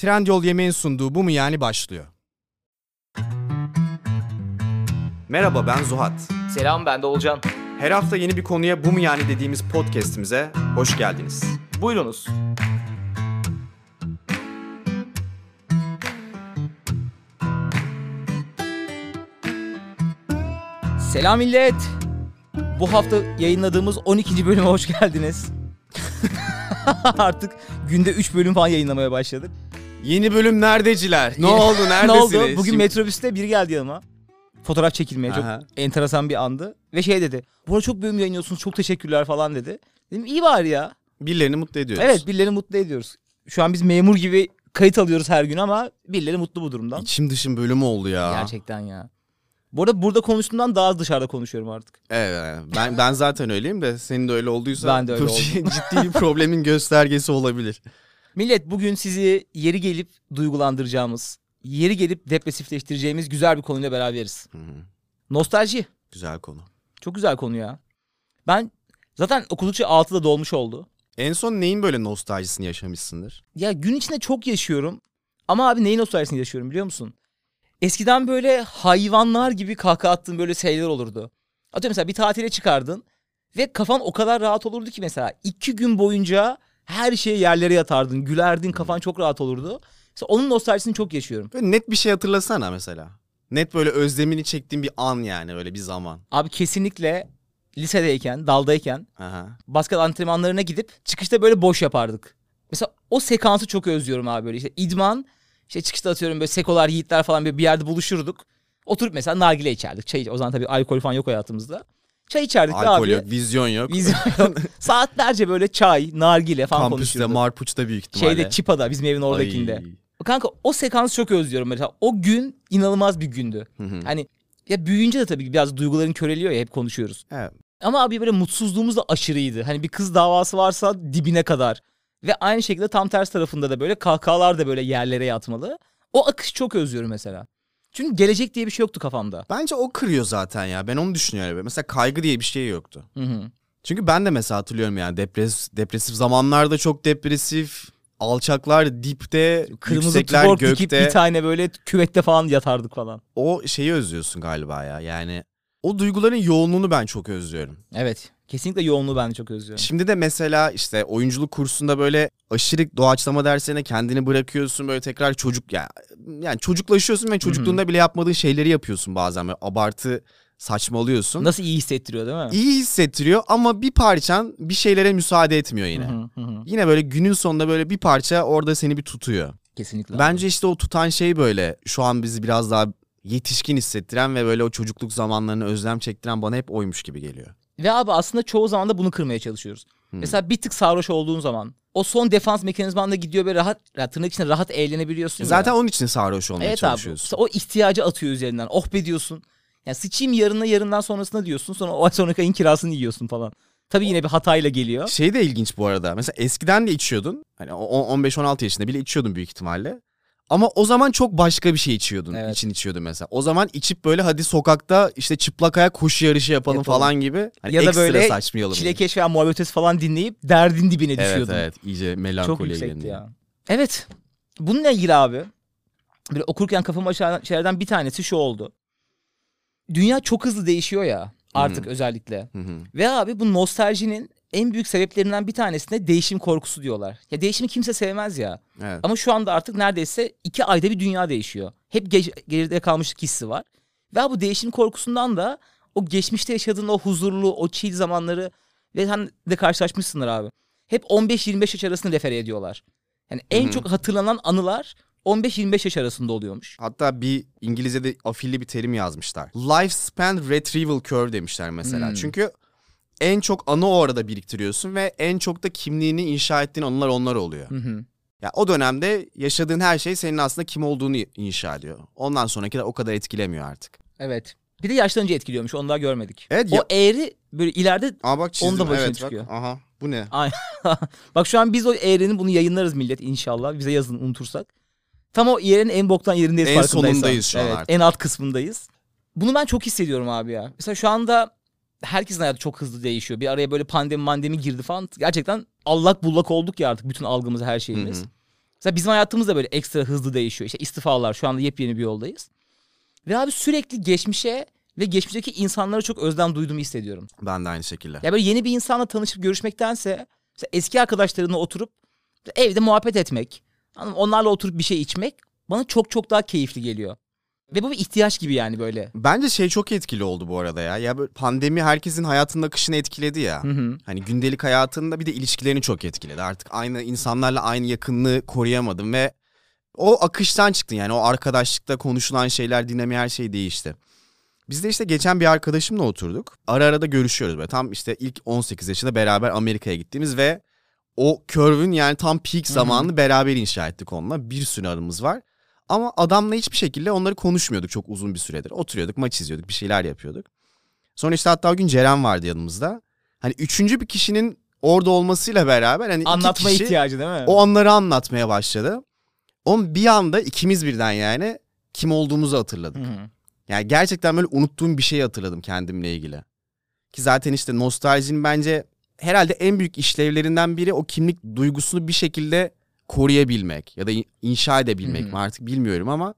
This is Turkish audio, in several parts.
Trendyol Yemeğin sunduğu Bu Mu Yani başlıyor. Merhaba ben Zuhat. Selam ben de Olcan. Her hafta yeni bir konuya Bu Mu Yani dediğimiz podcast'imize hoş geldiniz. Buyurunuz. Selam millet. Bu hafta yayınladığımız 12. bölüme hoş geldiniz. Artık günde 3 bölüm falan yayınlamaya başladık. Yeni bölüm neredeciler? Ne oldu? ne Neredesiniz? oldu? Bugün Şimdi- metrobüste biri geldi yanıma. Fotoğraf çekilmeye çok Aha. enteresan bir andı. Ve şey dedi. Bu arada çok bölüm yayınlıyorsunuz çok teşekkürler falan dedi. Dedim iyi bari ya. Birilerini mutlu ediyoruz. Evet birilerini mutlu ediyoruz. Şu an biz memur gibi kayıt alıyoruz her gün ama birileri mutlu bu durumdan. İçim dışım bölüm oldu ya. Gerçekten ya. Bu arada burada konuştuğumdan daha az dışarıda konuşuyorum artık. Evet. Ben ben zaten öyleyim de senin de öyle olduysa Ben de öyle ciddi bir problemin göstergesi olabilir. Millet bugün sizi yeri gelip duygulandıracağımız, yeri gelip depresifleştireceğimiz güzel bir konuyla beraberiz. Hı hı. Nostalji. Güzel konu. Çok güzel konu ya. Ben zaten okudukça altı da dolmuş oldu. En son neyin böyle nostaljisini yaşamışsındır? Ya gün içinde çok yaşıyorum. Ama abi neyin nostaljisini yaşıyorum biliyor musun? Eskiden böyle hayvanlar gibi kahkaha attığın böyle şeyler olurdu. Atıyorum mesela bir tatile çıkardın ve kafan o kadar rahat olurdu ki mesela iki gün boyunca her şeye yerlere yatardın, gülerdin, kafan çok rahat olurdu. Mesela onun nostaljisini çok yaşıyorum. Böyle net bir şey hatırlasana mesela. Net böyle özlemini çektiğin bir an yani öyle bir zaman. Abi kesinlikle lisedeyken, daldayken Aha. basket antrenmanlarına gidip çıkışta böyle boş yapardık. Mesela o sekansı çok özlüyorum abi böyle işte idman, işte çıkışta atıyorum böyle sekolar, yiğitler falan böyle bir yerde buluşurduk. Oturup mesela nargile içerdik. Çay, o zaman tabii alkol falan yok hayatımızda. Çay içerdik Alkol abi. yok, vizyon yok. Vizyon yok. Saatlerce böyle çay, nargile falan Kampüste, konuşurduk. Marpuç'ta büyük ihtimalle. Şeyde Çipa'da bizim evin oradakinde. Ay. Kanka o sekansı çok özlüyorum mesela. O gün inanılmaz bir gündü. Hı hı. Hani ya büyüyünce de tabii biraz duyguların köreliyor ya hep konuşuyoruz. Evet. Ama abi böyle mutsuzluğumuz da aşırıydı. Hani bir kız davası varsa dibine kadar. Ve aynı şekilde tam ters tarafında da böyle kahkahalar da böyle yerlere yatmalı. O akış çok özlüyorum mesela. Çünkü gelecek diye bir şey yoktu kafamda. Bence o kırıyor zaten ya. Ben onu düşünüyorum. Mesela kaygı diye bir şey yoktu. Hı hı. Çünkü ben de mesela hatırlıyorum yani depres, depresif zamanlarda çok depresif. Alçaklar dipte, Kırmızı yüksekler twerk gökte. dikip bir tane böyle küvette falan yatardık falan. O şeyi özlüyorsun galiba ya. Yani o duyguların yoğunluğunu ben çok özlüyorum. Evet. Kesinlikle yoğunluğu ben de çok özlüyorum. Şimdi de mesela işte oyunculuk kursunda böyle aşırı doğaçlama dersine kendini bırakıyorsun böyle tekrar çocuk ya yani çocuklaşıyorsun ve çocukluğunda bile yapmadığın şeyleri yapıyorsun bazen böyle abartı saçmalıyorsun. Nasıl iyi hissettiriyor değil mi? İyi hissettiriyor ama bir parçan bir şeylere müsaade etmiyor yine. Hı hı, hı hı. Yine böyle günün sonunda böyle bir parça orada seni bir tutuyor. Kesinlikle. Bence işte o tutan şey böyle şu an bizi biraz daha yetişkin hissettiren ve böyle o çocukluk zamanlarını özlem çektiren bana hep oymuş gibi geliyor. Ve abi aslında çoğu zaman da bunu kırmaya çalışıyoruz. Mesela bir tık sarhoş olduğun zaman o son defans mekanizmanda gidiyor böyle rahat, ya tırnak içinde rahat eğlenebiliyorsun. ya. Zaten onun için sarhoş olmaya Evet abi. çalışıyorsun. Mesela o ihtiyacı atıyor üzerinden. Oh be diyorsun. Yani sıçayım yarına yarından sonrasına diyorsun. Sonra o sonraki ayın kirasını yiyorsun falan. Tabii yine bir hatayla geliyor. Şey de ilginç bu arada. Mesela eskiden de içiyordun. Hani o- 15-16 yaşında bile içiyordun büyük ihtimalle. Ama o zaman çok başka bir şey içiyordun. Evet. için içiyordun mesela. O zaman içip böyle hadi sokakta işte çıplak ayak koşu yarışı yapalım, Yapalım. falan gibi. Hani Ya da böyle saçmayalım. Çilekeş veya muhabbet ötesi falan dinleyip derdin dibine Evet düşüyordun. evet iyice Çok melankoliye gelindi. ya. Evet. Bununla ilgili abi böyle okurken kafamı açan şeylerden bir tanesi şu oldu. Dünya çok hızlı değişiyor ya artık özellikle. Hı hı. Ve abi bu nostaljinin en büyük sebeplerinden bir tanesine değişim korkusu diyorlar. Ya değişimi kimse sevmez ya. Evet. Ama şu anda artık neredeyse iki ayda bir dünya değişiyor. Hep ge- geride kalmışlık hissi var. Ve bu değişim korkusundan da o geçmişte yaşadığın o huzurlu, o chill zamanları ve sen de karşılaşmışsındır abi. Hep 15-25 yaş arasını refere ediyorlar. Yani en Hı hı. çok hatırlanan anılar 15-25 yaş arasında oluyormuş. Hatta bir İngilizce'de afilli bir terim yazmışlar. Lifespan Retrieval Curve demişler mesela. Hmm. Çünkü en çok anı o arada biriktiriyorsun ve en çok da kimliğini inşa ettiğin anılar onlar oluyor. Hı hı. Ya o dönemde yaşadığın her şey senin aslında kim olduğunu inşa ediyor. Ondan sonraki de o kadar etkilemiyor artık. Evet. Bir de yaşlanınca etkiliyormuş. Onu daha görmedik. Evet, o ya- eğri böyle ileride Aa bak çizdim. Onun da başına evet, çıkıyor. Bak. Aha bu ne? Bak şu an biz o eğrinin bunu yayınlarız millet inşallah. Bize yazın unutursak. Tam o yerin en boktan yerindeyiz En farkındaysan. sonundayız şu an evet, artık. En alt kısmındayız. Bunu ben çok hissediyorum abi ya. Mesela şu anda herkesin hayatı çok hızlı değişiyor. Bir araya böyle pandemi mandemi girdi falan. Gerçekten allak bullak olduk ya artık bütün algımız her şeyimiz. Hı hı. Mesela bizim hayatımız da böyle ekstra hızlı değişiyor. İşte istifalar şu anda yepyeni bir yoldayız. Ve abi sürekli geçmişe ve geçmişteki insanlara çok özlem duyduğumu hissediyorum. Ben de aynı şekilde. Ya böyle yeni bir insanla tanışıp görüşmektense eski arkadaşlarınla oturup evde muhabbet etmek, onlarla oturup bir şey içmek bana çok çok daha keyifli geliyor. Ve bu bir ihtiyaç gibi yani böyle. Bence şey çok etkili oldu bu arada ya. Ya böyle pandemi herkesin hayatının akışını etkiledi ya. Hı hı. Hani gündelik hayatında bir de ilişkilerini çok etkiledi. Artık aynı insanlarla aynı yakınlığı koruyamadım ve o akıştan çıktın yani o arkadaşlıkta konuşulan şeyler, dinleme her şey değişti. Biz de işte geçen bir arkadaşımla oturduk. Ara ara da görüşüyoruz böyle. Tam işte ilk 18 yaşında beraber Amerika'ya gittiğimiz ve o curve'ün yani tam peak zamanını beraber inşa ettik onunla. Bir sürü aramız var. Ama adamla hiçbir şekilde onları konuşmuyorduk çok uzun bir süredir. Oturuyorduk, maç izliyorduk, bir şeyler yapıyorduk. Sonra işte hatta o gün Ceren vardı yanımızda. Hani üçüncü bir kişinin orada olmasıyla beraber hani Anlatma iki kişi ihtiyacı değil mi? o anları anlatmaya başladı. On bir anda ikimiz birden yani kim olduğumuzu hatırladık. Hı hı. Yani gerçekten böyle unuttuğum bir şeyi hatırladım kendimle ilgili. Ki zaten işte nostaljinin bence herhalde en büyük işlevlerinden biri o kimlik duygusunu bir şekilde koruyabilmek ya da in- inşa edebilmek Hı hı. mi artık bilmiyorum ama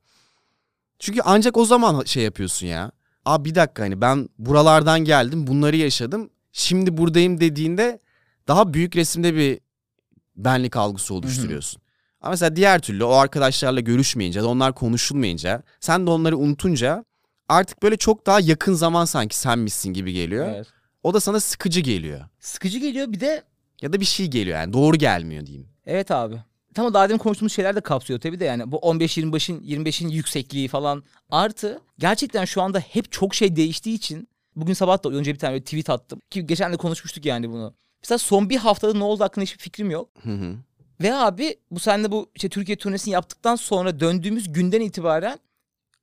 çünkü ancak o zaman şey yapıyorsun ya. Aa bir dakika hani ben buralardan geldim, bunları yaşadım. Şimdi buradayım dediğinde daha büyük resimde bir benlik algısı oluşturuyorsun. Ama mesela diğer türlü o arkadaşlarla görüşmeyince onlar konuşulmayınca sen de onları unutunca artık böyle çok daha yakın zaman sanki senmişsin gibi geliyor. Evet. O da sana sıkıcı geliyor. Sıkıcı geliyor bir de Ya da bir şey geliyor yani doğru gelmiyor diyeyim. evet abi. Tam o daha demin konuştuğumuz şeyler de kapsıyor tabii de yani bu 15-25'in 25'in yüksekliği falan artı gerçekten şu anda hep çok şey değiştiği için bugün sabah da önce bir tane tweet attım ki geçen de konuşmuştuk yani bunu. Mesela son bir haftada ne oldu hakkında hiçbir fikrim yok. Hı hı. Ve abi bu senle bu işte Türkiye turnesini yaptıktan sonra döndüğümüz günden itibaren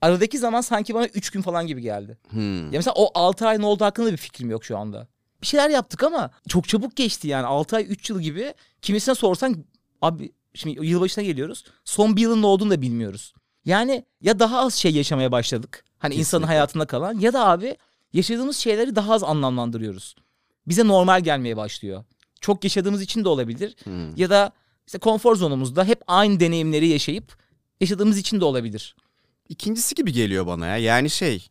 aradaki zaman sanki bana 3 gün falan gibi geldi. Hmm. Ya mesela o 6 ay ne oldu hakkında bir fikrim yok şu anda. Bir şeyler yaptık ama çok çabuk geçti yani 6 ay 3 yıl gibi. Kimisine sorsan abi şimdi yılbaşına geliyoruz. Son bir yılın ne olduğunu da bilmiyoruz. Yani ya daha az şey yaşamaya başladık. Hani insanın Kesinlikle. hayatında kalan ya da abi yaşadığımız şeyleri daha az anlamlandırıyoruz. Bize normal gelmeye başlıyor. Çok yaşadığımız için de olabilir. Hmm. Ya da işte konfor zonumuzda hep aynı deneyimleri yaşayıp yaşadığımız için de olabilir. İkincisi gibi geliyor bana ya. Yani şey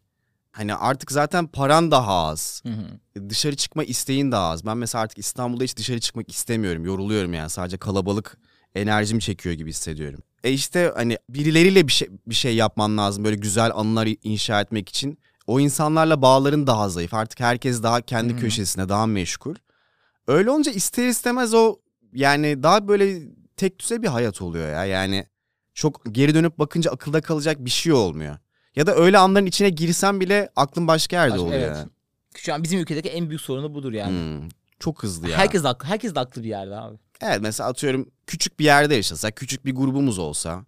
hani artık zaten paran daha az. Hı hı. Dışarı çıkma isteğin daha az. Ben mesela artık İstanbul'da hiç dışarı çıkmak istemiyorum. Yoruluyorum yani. Sadece kalabalık enerjim çekiyor gibi hissediyorum. E işte hani birileriyle bir şey bir şey yapman lazım böyle güzel anılar inşa etmek için. O insanlarla bağların daha zayıf. Artık herkes daha kendi hı. köşesine daha meşgul. Öyle olunca ister istemez o yani daha böyle tek düze bir hayat oluyor ya. Yani çok geri dönüp bakınca akılda kalacak bir şey olmuyor. Ya da öyle anların içine girsen bile aklın başka yerde Başka- oluyor. evet. yani. Şu an bizim ülkedeki en büyük sorunu budur yani. Hmm, çok hızlı ya. Herkes de haklı, herkes de haklı bir yerde abi. Evet mesela atıyorum küçük bir yerde yaşasak, küçük bir grubumuz olsa,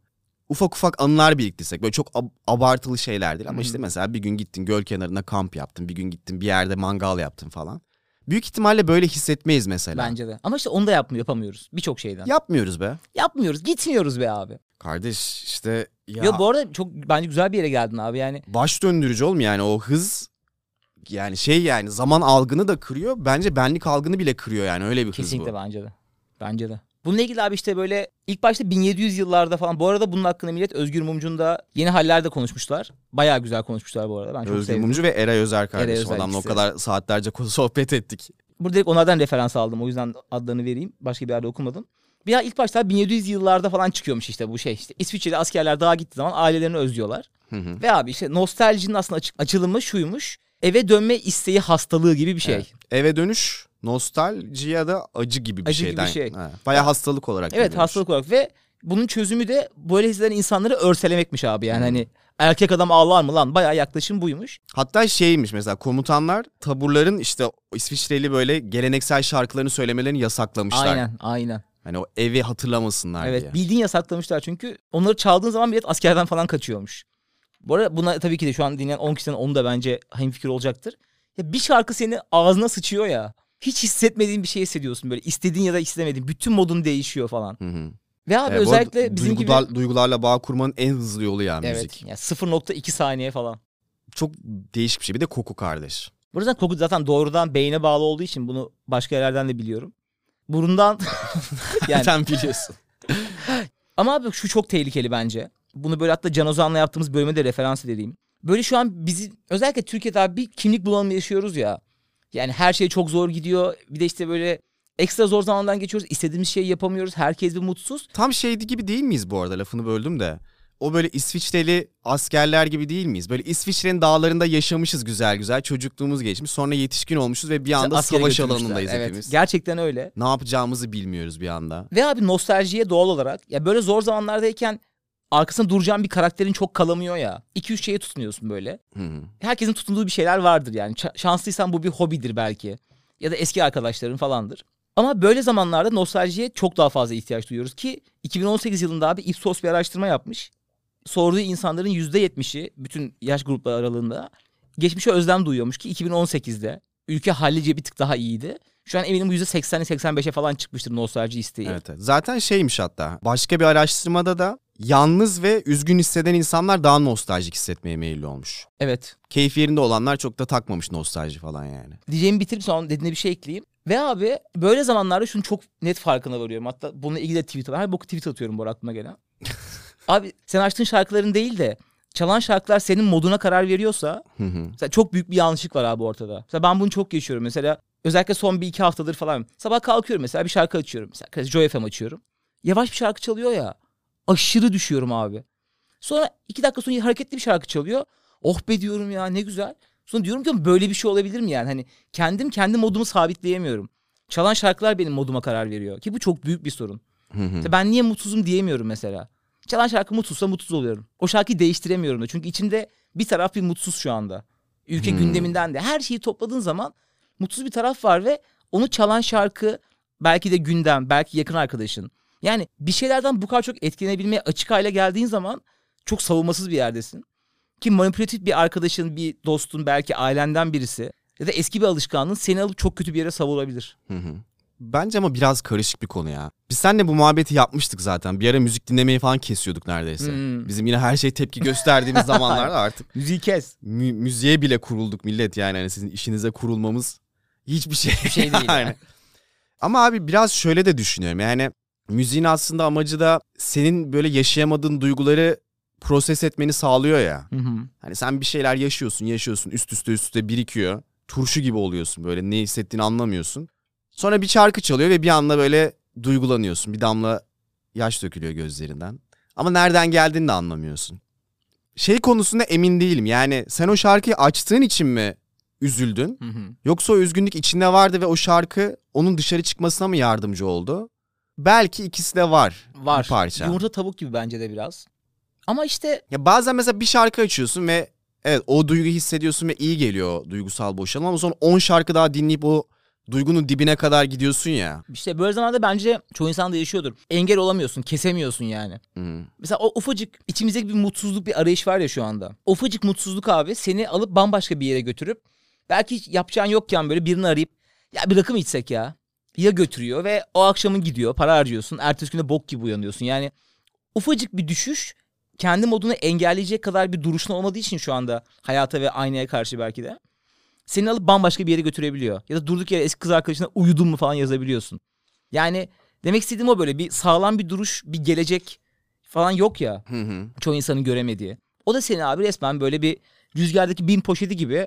ufak ufak anılar biriktirsek böyle çok ab- abartılı şeyler değil ama işte mesela bir gün gittin göl kenarında kamp yaptın, bir gün gittin bir yerde mangal yaptın falan. Büyük ihtimalle böyle hissetmeyiz mesela. Bence de. Ama işte onu da yapmıyor, yapamıyoruz. Birçok şeyden. Yapmıyoruz be. Yapmıyoruz, gitmiyoruz be abi. Kardeş işte ya, Ya, bu arada çok bence güzel bir yere geldin abi yani. baş döndürücü oğlum yani o hız yani şey yani zaman algını da kırıyor. Bence benlik algını bile kırıyor yani öyle bir Kesinlikle hız bu. bence de. Bence de. Bununla ilgili abi işte böyle ilk başta 1700 yıllarda falan. Bu arada bunun hakkında millet Özgür Mumcu'nda yeni hallerde konuşmuşlar. Bayağı güzel konuşmuşlar bu arada. Ben çok Özgür sevdim. Mumcu ve Eray Özer kardeşim. Özer Adamla o kadar saatlerce sohbet ettik. Burada direkt onlardan referans aldım. O yüzden adlarını vereyim. Başka bir yerde okumadım. Bir ilk başta 1700 yıllarda falan çıkıyormuş işte bu şey. işte İsviçre'de askerler dağa gittiği zaman ailelerini özlüyorlar. Hı hı. Ve abi işte nostaljinin aslında açılımı şuymuş. Eve dönme isteği hastalığı gibi bir şey. Evet. Eve dönüş nostalji ya da acı gibi bir Acı gibi bir şeyden. şey. Ha, Bayağı hastalık olarak. Evet görüyormuş. hastalık olarak ve bunun çözümü de böyle hisseden insanları örselemekmiş abi. Yani Hmm. hani erkek adam ağlar mı lan? Bayağı yaklaşım buymuş. Hatta şeymiş mesela komutanlar taburların işte İsviçreli böyle geleneksel şarkılarını söylemelerini yasaklamışlar. Aynen aynen. Hani o evi hatırlamasınlar Evet diye. bildiğin yasaklamışlar çünkü onları çaldığın zaman millet askerden falan kaçıyormuş. Bu arada buna tabii ki de şu an dinleyen 10 kişiden onu da bence hemfikir olacaktır. Ya bir şarkı seni ağzına sıçıyor ya. Hiç hissetmediğin bir şey hissediyorsun böyle. istediğin ya da istemediğin. Bütün modun değişiyor falan. Hı hı. Ve abi Ee, özellikle bizim duygular, gibi... duygularla bağ kurmanın en hızlı yolu ya Evet. müzik. Yani 0.2 saniye falan. Çok değişik bir şey. Bir de koku kardeş. Bu yüzden koku zaten doğrudan beyne bağlı olduğu için bunu başka yerlerden de biliyorum. Burundan yani Sen biliyorsun. Ama abi şu çok tehlikeli bence. Bunu böyle hatta Can Ozan'la yaptığımız bölüme de referans edeyim. Böyle şu an bizi özellikle Türkiye'de abi bir kimlik bulanımı yaşıyoruz ya. Yani her şey çok zor gidiyor. Bir de işte böyle ekstra zor zamandan geçiyoruz. İstediğimiz şeyi yapamıyoruz. Herkes bir mutsuz. Tam şeydi gibi değil miyiz bu arada lafını böldüm de. O böyle İsviçreli askerler gibi değil miyiz? Böyle İsviçre'nin dağlarında yaşamışız güzel güzel. Çocukluğumuz geçmiş. Sonra yetişkin olmuşuz ve bir anda Askere savaş alanındayız evet, hepimiz. Gerçekten öyle. Ne yapacağımızı bilmiyoruz bir anda. Ve abi nostaljiye doğal olarak ya böyle zor zamanlardayken arkasında duracağın bir karakterin çok kalamıyor ya. 2-3 şeye tutunuyorsun böyle. Hı hı. Herkesin tutunduğu bir şeyler vardır yani. Ç- şanslıysan bu bir hobidir belki. Ya da eski arkadaşların falandır. Ama böyle zamanlarda nostaljiye çok daha fazla ihtiyaç duyuyoruz ki 2018 yılında abi Ipsos bir araştırma yapmış. Sorduğu insanların %70'i bütün yaş grupları aralığında geçmişe özlem duyuyormuş ki 2018'de ülke hallice bir tık daha iyiydi. Şu an eminim bu %80'e 85'e falan çıkmıştır nostalji isteği. Evet, evet. Zaten şeymiş hatta. Başka bir araştırmada da yalnız ve üzgün hisseden insanlar daha nostaljik hissetmeye meyilli olmuş. evet. Keyfi yerinde olanlar çok da takmamış nostalji falan yani. diyeceğimi bitirip sonra dediğine bir şey ekleyeyim. Ve abi böyle zamanlarda şunu çok net farkına varıyorum. Hatta bununla ilgili de tweet var. Her boku tweet atıyorum bu aklıma gelen. abi sen açtığın şarkıların değil de çalan şarkılar senin moduna karar veriyorsa mesela çok büyük bir yanlışlık var abi ortada. Mesela ben bunu çok yaşıyorum. Mesela özellikle son bir iki haftadır falan. Sabah kalkıyorum mesela bir şarkı açıyorum. Mesela Joy FM açıyorum. Yavaş bir şarkı çalıyor ya. Aşırı düşüyorum abi. Sonra iki dakika sonra hareketli bir şarkı çalıyor. Oh be diyorum ya ne güzel. Sonra diyorum ki böyle bir şey olabilir mi yani? Hani kendim kendi modumu sabitleyemiyorum. Çalan şarkılar benim moduma karar veriyor. Ki bu çok büyük bir sorun. Hı hı. Ben niye mutsuzum diyemiyorum mesela. Çalan şarkı mutsuzsa mutsuz oluyorum. O şarkıyı değiştiremiyorum da. Çünkü içimde bir taraf bir mutsuz şu anda. Ülke Hmm. gündeminden de. Her şeyi topladığın zaman mutsuz bir taraf var ve onu çalan şarkı belki de gündem, belki yakın arkadaşın. Yani bir şeylerden bu kadar çok etkilenebilmeye açık hale geldiğin zaman çok savunmasız bir yerdesin. Ki manipülatif bir arkadaşın, bir dostun, belki ailenden birisi ya da eski bir alışkanlığın seni alıp çok kötü bir yere savurabilir. Hı hı. Bence ama biraz karışık bir konu ya. Biz seninle bu muhabbeti yapmıştık zaten. Bir ara müzik dinlemeyi falan kesiyorduk neredeyse. Hmm. Bizim yine her şey tepki gösterdiğimiz zamanlarda artık Müziği kes. mü- müziğe bile kurulduk millet yani. Hani sizin işinize kurulmamız hiçbir şey. Bir şey değil yani. Ama abi biraz şöyle de düşünüyorum. Yani müziğin aslında amacı da senin böyle yaşayamadığın duyguları proses etmeni sağlıyor ya. Hı hı. Hani sen bir şeyler yaşıyorsun, yaşıyorsun, üst üste üst üste birikiyor. Turşu gibi oluyorsun böyle ne hissettiğini anlamıyorsun. Sonra bir şarkı çalıyor ve bir anda böyle duygulanıyorsun. Bir damla yaş dökülüyor gözlerinden. Ama nereden geldiğini de anlamıyorsun. Şey konusunda emin değilim. Yani sen o şarkıyı açtığın için mi üzüldün? Hı hı. Yoksa o üzgünlük içinde vardı ve o şarkı onun dışarı çıkmasına mı yardımcı oldu? Belki ikisi de var. Var. Bir parça. Yumurta tavuk gibi bence de biraz. Ama işte Ya bazen mesela bir şarkı açıyorsun ve evet o duyguyu hissediyorsun ve iyi geliyor duygusal boşalma ama sonra 10 şarkı daha dinleyip o duygunun dibine kadar gidiyorsun ya. işte böyle zamanlarda bence çoğu insan da yaşıyordur. Engel olamıyorsun, kesemiyorsun yani. Hı. Mesela o ufacık içimizdeki bir mutsuzluk, bir arayış var ya şu anda. Ufacık mutsuzluk abi seni alıp bambaşka bir yere götürüp belki hiç yapacağın yokken böyle birini arayıp ya bir rakı mı içsek ya? Ya götürüyor ve o akşamın gidiyor, para harcıyorsun. Ertesi günde bok gibi uyanıyorsun. Yani ufacık bir düşüş kendi modunu engelleyecek kadar bir duruşun olmadığı için şu anda hayata ve aynaya karşı belki de seni alıp bambaşka bir yere götürebiliyor. Ya da durduk yere eski kız arkadaşına uyudun mu falan yazabiliyorsun. Yani demek istediğim o böyle bir sağlam bir duruş, bir gelecek falan yok ya Hı hı. çoğu insanın göremediği. O da seni abi resmen böyle bir rüzgardaki bin poşeti gibi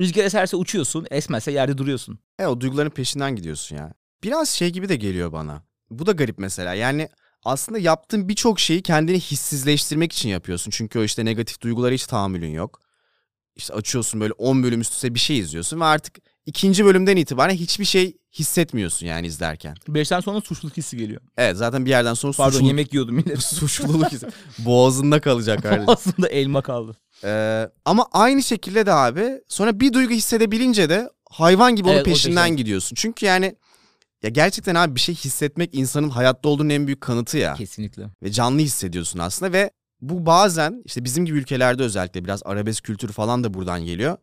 rüzgar eserse uçuyorsun, esmezse yerde duruyorsun. E o duyguların peşinden gidiyorsun ya. Biraz şey gibi de geliyor bana. Bu da garip mesela. Yani aslında yaptığın birçok şeyi kendini hissizleştirmek için yapıyorsun. Çünkü o işte negatif duygulara hiç tahammülün yok. İşte açıyorsun böyle 10 bölüm üst üste bir şey izliyorsun ve artık ikinci bölümden itibaren hiçbir şey hissetmiyorsun yani izlerken. Beşten sonra suçluluk hissi geliyor. Evet zaten bir yerden sonra Pardon suçluluk, yemek yiyordum millet. suçluluk hissi. Boğazında kalacak kardeşim. Aslında elma kaldı. Ee, ama aynı şekilde de abi sonra bir duygu hissedebilince de hayvan gibi onun Evet, peşinden şey. gidiyorsun. Çünkü yani ya gerçekten abi bir şey hissetmek insanın hayatta olduğunun en büyük kanıtı ya. Kesinlikle. Ve canlı hissediyorsun aslında ve bu bazen işte bizim gibi ülkelerde özellikle biraz arabesk kültürü falan da buradan geliyor.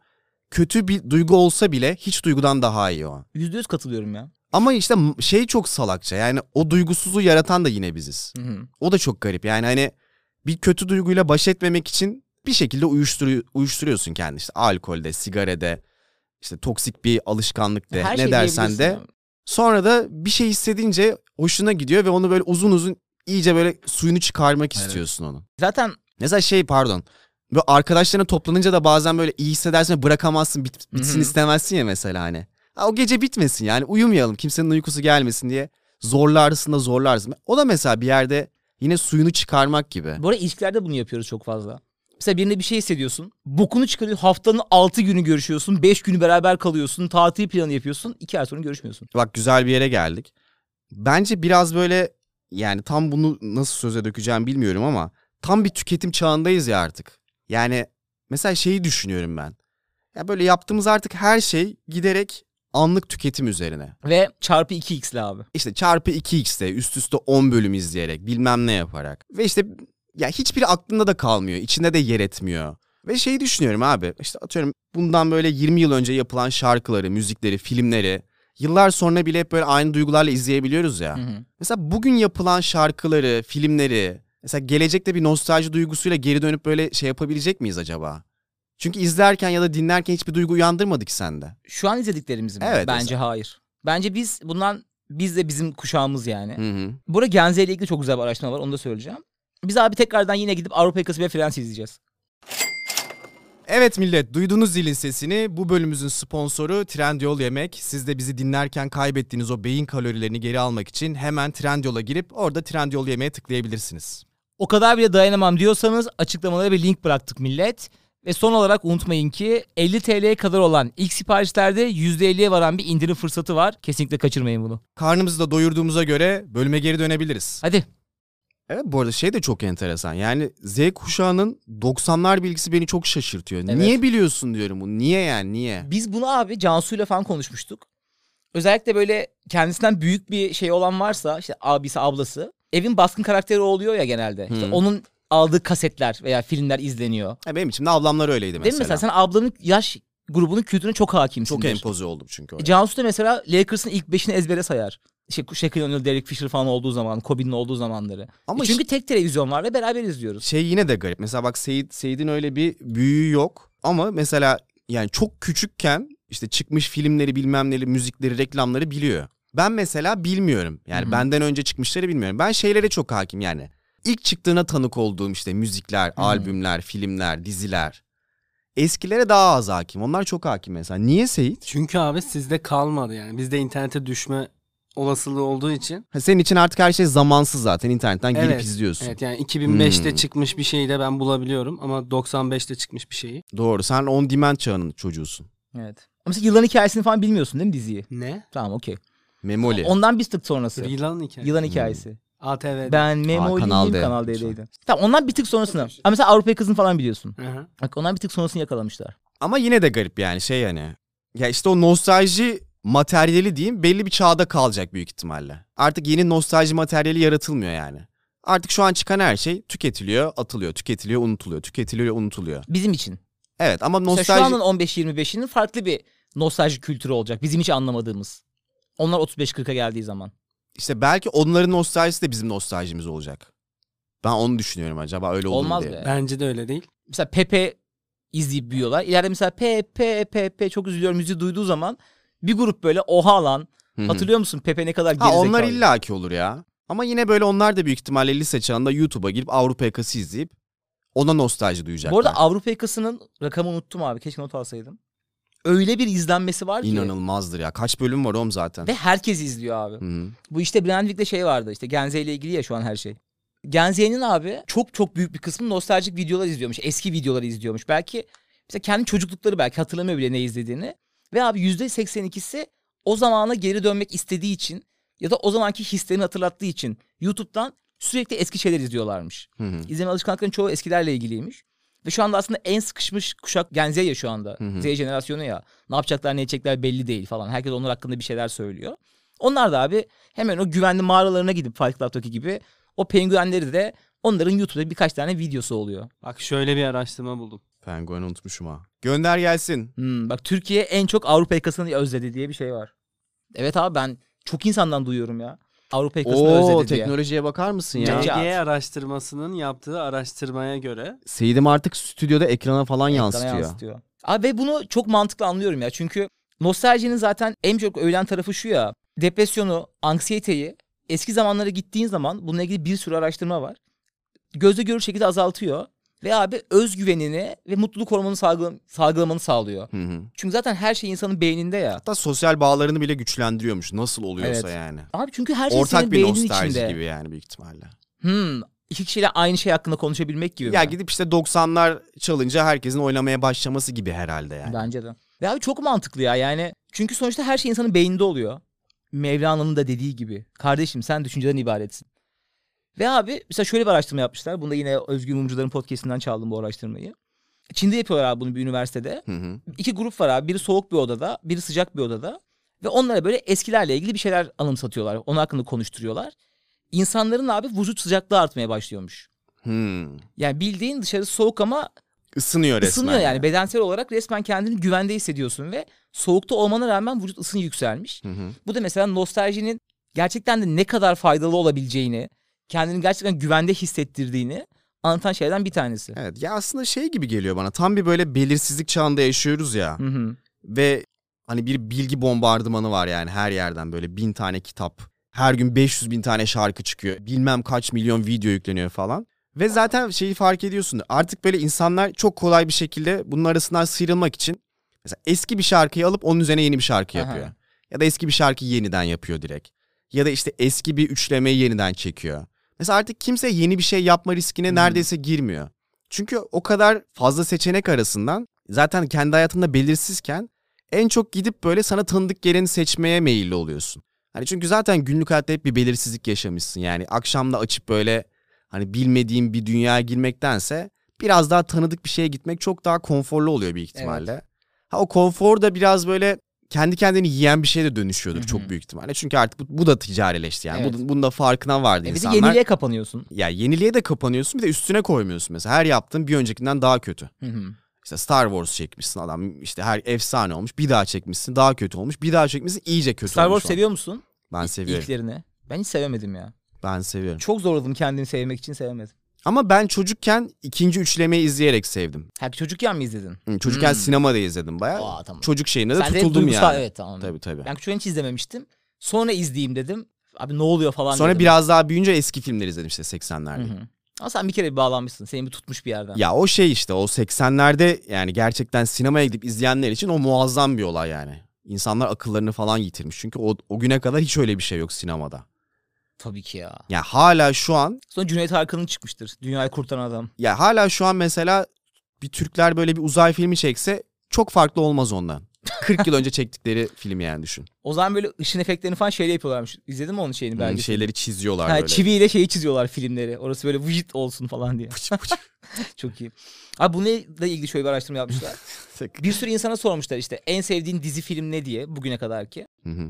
Kötü bir duygu olsa bile hiç duygudan daha iyi o. Yüzde yüz katılıyorum ya. Ama işte şey çok salakça yani o duygusuzluğu yaratan da yine biziz. Hı hı. O da çok garip yani hani bir kötü duyguyla baş etmemek için bir şekilde uyuşturu- uyuşturuyorsun kendini işte alkolde, sigarede, işte toksik bir alışkanlık de Her ne şey dersen de. Sonra da bir şey hissedince hoşuna gidiyor ve onu böyle uzun uzun iyice böyle suyunu çıkarmak Evet. istiyorsun onu. Zaten Mesela şey pardon. Böyle arkadaşlarına toplanınca da bazen böyle iyi hissedersin bırakamazsın bit- bitsin Hı hı. istemezsin ya mesela hani. Ha, o gece bitmesin yani uyumayalım kimsenin uykusu gelmesin diye zorlarsın da zorlarsın. O da mesela bir yerde yine suyunu çıkarmak gibi. bu arada ilişkilerde bunu yapıyoruz çok fazla. Mesela birine bir şey hissediyorsun. Bokunu çıkarıyor. Haftanın 6 günü görüşüyorsun. 5 günü beraber kalıyorsun. Tatil planı yapıyorsun. 2 ay sonra görüşmüyorsun. Bak güzel bir yere geldik. Bence biraz böyle yani tam bunu nasıl söze dökeceğim bilmiyorum ama tam bir tüketim çağındayız ya artık. Yani mesela şeyi düşünüyorum ben. Ya böyle yaptığımız artık her şey giderek anlık tüketim üzerine. Ve çarpı 2x'li abi. İşte çarpı 2x'te üst üste 10 bölüm izleyerek bilmem ne yaparak. Ve işte ya hiçbiri aklında da kalmıyor. içinde de yer etmiyor. Ve şeyi düşünüyorum abi. işte atıyorum bundan böyle 20 yıl önce yapılan şarkıları, müzikleri, filmleri yıllar sonra bile hep böyle aynı duygularla izleyebiliyoruz ya. Hı hı. Mesela bugün yapılan şarkıları, filmleri mesela gelecekte bir nostalji duygusuyla geri dönüp böyle şey yapabilecek miyiz acaba? Çünkü izlerken ya da dinlerken hiçbir duygu uyandırmadı ki sende. Şu an izlediklerimiz mi? Evet, Bence hayır. Bence biz bundan biz de bizim kuşağımız yani. Hı hı. Burada Genze ile ilgili çok güzel bir araştırma var. Onu da söyleyeceğim. Biz abi tekrardan yine gidip Avrupa Yakası ve Frans izleyeceğiz. Evet millet duydunuz zilin sesini. Bu bölümümüzün sponsoru Trendyol Yemek. Siz de bizi dinlerken kaybettiğiniz o beyin kalorilerini geri almak için hemen Trendyol'a girip orada Trendyol Yemeğe tıklayabilirsiniz. O kadar bile dayanamam diyorsanız açıklamalara bir link bıraktık millet. Ve son olarak unutmayın ki 50 TL'ye kadar olan ilk siparişlerde %50'ye varan bir indirim fırsatı var. Kesinlikle kaçırmayın bunu. Karnımızı da doyurduğumuza göre bölüme geri dönebiliriz. Hadi. Evet bu arada şey de çok enteresan. Yani Z kuşağının 90'lar bilgisi beni çok şaşırtıyor. Evet. Niye biliyorsun diyorum bunu. Niye yani niye? Biz bunu abi Cansu'yla falan konuşmuştuk. Özellikle böyle kendisinden büyük bir şey olan varsa işte abisi ablası evin baskın karakteri oluyor ya genelde. İşte Hı. onun aldığı kasetler veya filmler izleniyor. Ha, benim için de ablamlar öyleydi mesela. Değil mi mesela sen ablanın yaş grubunun kültürüne çok hakimsin. Çok empoze oldum çünkü. oraya. Cansu da mesela Lakers'ın ilk beşini ezbere sayar. İşte Shaquille O'Neal, Derek Fisher falan olduğu zaman, Kobe'nin olduğu zamanları. Ama E çünkü tek televizyon var ve beraber izliyoruz. şey yine de garip. Mesela bak Seyit, Seyit'in öyle bir büyüğü yok. Ama mesela yani çok küçükken işte çıkmış filmleri bilmem neleri, müzikleri, reklamları biliyor. Ben mesela bilmiyorum. Yani Hı hı. benden önce çıkmışları bilmiyorum. Ben şeylere çok hakim yani. İlk çıktığına tanık olduğum işte müzikler, hı. albümler, filmler, diziler. Eskilere daha az hakim. Onlar çok hakim mesela. Niye Seyit? Çünkü abi sizde kalmadı yani. Bizde internete düşme olasılığı olduğu için. Ha, senin için artık her şey zamansız zaten. internetten girip Evet, izliyorsun. Evet yani 2005'te Hmm. çıkmış bir şeyi de ben bulabiliyorum ama 95'te çıkmış bir şeyi. Doğru. Sen on demand çağının çocuğusun. Evet. Ama mesela yılan hikayesini falan bilmiyorsun değil mi diziyi? Ne? Tamam okey. Memoli. Ondan bir tık sonrası. Yılan hikayesi. Yılan hikayesi. ATV'de. Ben Memoli'yim Kanal D. Kanal D'deydi. Tamam ondan bir tık sonrasını. Ama mesela Avrupa Yakası'nı falan biliyorsun. Hı hı. Bak ondan bir tık sonrasını yakalamışlar. Ama yine de garip yani şey yani. Ya işte o nostalji materyali diyeyim belli bir çağda kalacak büyük ihtimalle. Artık yeni nostalji materyali yaratılmıyor yani. Artık şu an çıkan her şey tüketiliyor, atılıyor, tüketiliyor, unutuluyor, tüketiliyor, unutuluyor. Bizim için. Evet ama Mesela nostalji... şu anın 15-25'inin farklı bir nostalji kültürü olacak. Bizim hiç anlamadığımız. Onlar 35-40'a geldiği zaman. işte belki onların nostaljisi de bizim nostaljimiz olacak. Ben onu düşünüyorum acaba öyle olur mu Olmaz diye. be. Bence de öyle değil. Mesela Pepe izleyip büyüyorlar. İleride mesela Pepe Pepe çok üzülüyorum müziği duyduğu zaman bir grup böyle oha lan. Hatırlıyor musun Pepe ne kadar Ha gerizekalı. onlar illaki olur ya. Ama yine böyle onlar da büyük ihtimalle lise çağında YouTube'a girip Avrupa yakası izleyip ona nostalji duyacaklar. Bu arada Avrupa yakasının rakamı unuttum abi. Keşke not alsaydım. Öyle bir izlenmesi var ki. İnanılmazdır ya. Kaç bölüm var oğlum zaten. Ve herkes izliyor abi. Hı hı. Bu işte Brandvik'te şey vardı işte Genze ile ilgili ya şu an her şey. Genze'nin abi çok çok büyük bir kısmı nostaljik videolar izliyormuş. Eski videoları izliyormuş. Belki mesela kendi çocuklukları belki hatırlamıyor bile ne izlediğini. Ve abi %82'si o zamana geri dönmek istediği için ya da o zamanki hislerini hatırlattığı için YouTube'dan sürekli eski şeyler izliyorlarmış. Hı hı. İzleme alışkanlıklarının çoğu eskilerle ilgiliymiş. Ve şu anda aslında en sıkışmış kuşak Gen Z ya şu anda. Hı hı. Z jenerasyonu ya. Ne yapacaklar ne edecekler belli değil falan. Herkes onlar hakkında bir şeyler söylüyor. Onlar da abi hemen o güvenli mağaralarına gidip Fight Club'daki gibi o penguenleri de onların YouTube'da birkaç tane videosu oluyor. Bak şöyle bir araştırma buldum. Penguen unutmuşum ha. Gönder gelsin. Hmm, bak Türkiye en çok Avrupa yakasını özledi diye bir şey var. Evet abi ben çok insandan duyuyorum ya. Avrupa yakasını Oo özledi diye. teknolojiye bakar mısın ya? MG araştırmasının yaptığı araştırmaya göre Seydim artık stüdyoda ekrana falan Ekrana yansıtıyor. yansıtıyor. Abi ve bunu çok mantıklı anlıyorum ya. Çünkü nostaljinin zaten en çok övülen tarafı şu ya. Depresyonu, anksiyeteyi eski zamanlara gittiğin zaman bununla ilgili bir sürü araştırma var. Gözle görür şekilde azaltıyor. Ve abi özgüvenini ve mutluluk hormonu salgı- salgılamanı sağlıyor. Hı hı. Çünkü zaten her şey insanın beyninde ya. Hatta sosyal bağlarını bile güçlendiriyormuş. Nasıl oluyorsa Evet. yani. Abi çünkü her şey Ortak senin bir beynin nostalji içinde. gibi yani büyük ihtimalle. Hmm, iki kişiyle aynı şey hakkında konuşabilmek gibi. Ya mi? gidip işte 90'lar çalınca herkesin oynamaya başlaması gibi herhalde yani. Bence de. Ve abi çok mantıklı ya yani. Çünkü sonuçta her şey insanın beyninde oluyor. Mevlana'nın da dediği gibi. Kardeşim sen düşünceden ibaretsin. Ve abi mesela şöyle bir araştırma yapmışlar. Bunu da yine Özgür Mumcuların podcastinden çaldım bu araştırmayı. Çin'de yapıyorlar abi bunu bir üniversitede. Hı hı. İki grup var abi. Biri soğuk bir odada, biri sıcak bir odada. Ve onlara böyle eskilerle ilgili bir şeyler anımsatıyorlar. Onun hakkında konuşturuyorlar. İnsanların abi vücut sıcaklığı artmaya başlıyormuş. Hmm. Yani bildiğin dışarı soğuk ama Isınıyor resmen. ısınıyor yani. Bedensel olarak resmen kendini güvende hissediyorsun ve soğukta olmana rağmen vücut ısın yükselmiş. Hı hı. Bu da mesela nostaljinin gerçekten de ne kadar faydalı olabileceğini, kendini gerçekten güvende hissettirdiğini anlatan şeylerden bir tanesi. Evet ya aslında şey gibi geliyor bana. Tam bir böyle belirsizlik çağında yaşıyoruz ya. Hı hı. Ve hani bir bilgi bombardımanı var yani her yerden böyle bin tane kitap. Her gün 500 bin tane şarkı çıkıyor. Bilmem kaç milyon video yükleniyor falan. Ve zaten şeyi fark ediyorsun. Artık böyle insanlar çok kolay bir şekilde bunun arasından sıyrılmak için mesela eski bir şarkıyı alıp onun üzerine yeni bir şarkı Aha. yapıyor. Ya da eski bir şarkıyı yeniden yapıyor direkt. Ya da işte eski bir üçlemeyi yeniden çekiyor. Mesela artık kimse yeni bir şey yapma riskine Hmm. neredeyse girmiyor. Çünkü o kadar fazla seçenek arasından zaten kendi hayatında belirsizken en çok gidip böyle sana tanıdık geleni seçmeye meyilli oluyorsun. Hani çünkü zaten günlük hayatta hep bir belirsizlik yaşamışsın. Yani akşamda açıp böyle hani bilmediğin bir dünyaya girmektense biraz daha tanıdık bir şeye gitmek çok daha konforlu oluyor büyük ihtimalle. Ha o konfor da biraz böyle kendi kendini yiyen bir şeye de dönüşüyordur Hı hı. çok büyük ihtimalle. Çünkü artık bu, bu da ticarileşti yani. Evet. Bu, bunun da farkına vardı E bir de insanlar. yeniliğe kapanıyorsun. Ya yeniliğe de kapanıyorsun bir de üstüne koymuyorsun mesela. Her yaptığın bir öncekinden daha kötü. Hı hı. İşte Star Wars çekmişsin adam işte her efsane olmuş. Bir daha çekmişsin daha kötü olmuş. Bir daha çekmişsin iyice kötü Star olmuş. Wars seviyor musun? Ben seviyorum. İlklerini. Ben hiç sevemedim ya. Ben seviyorum. Çok zorladım kendini sevmek için sevemedim. Ama ben çocukken ikinci üçlemeyi izleyerek sevdim. Ha çocukken mi izledin? Hı, Çocukken Hmm. sinemada izledim bayağı. Aa tamam. Çocuk şeyine de Sen de tutuldum duygusal yani. evet tamam. Tabii tabii. Ben çocukken hiç izlememiştim. Sonra izleyeyim dedim. Abi ne oluyor falan Sonra dedim. biraz daha büyüyünce eski filmleri izledim işte Hı 80'lerde. hı. Ama sen bir kere bir bağlanmışsın. Seni bir tutmuş bir yerden. Ya o şey işte o 80'lerde yani gerçekten sinemaya gidip izleyenler için o muazzam bir olay yani. İnsanlar akıllarını falan yitirmiş. Çünkü o, o güne kadar hiç öyle bir şey yok sinemada. Tabii ki ya. Ya hala şu an Sonra Cüneyt Arkın'ın çıkmıştır. Dünyayı kurtaran adam. ya hala şu an mesela bir Türkler böyle bir uzay filmi çekse çok farklı olmaz ondan. 40 yıl önce çektikleri film yani düşün. O zaman böyle ışın efektlerini falan şeyle yapıyorlarmış. İzledin mi onun şeyini Hmm, belki? şeyleri çiziyorlar Ha, böyle. çiviyle şeyi çiziyorlar filmleri. Orası böyle vıcıt olsun falan diye. Pıç pıç. Çok iyi. Abi bununla ilgili şöyle bir araştırma yapmışlar. bir sürü insana sormuşlar işte en sevdiğin dizi film ne diye bugüne kadar ki. Hı hı.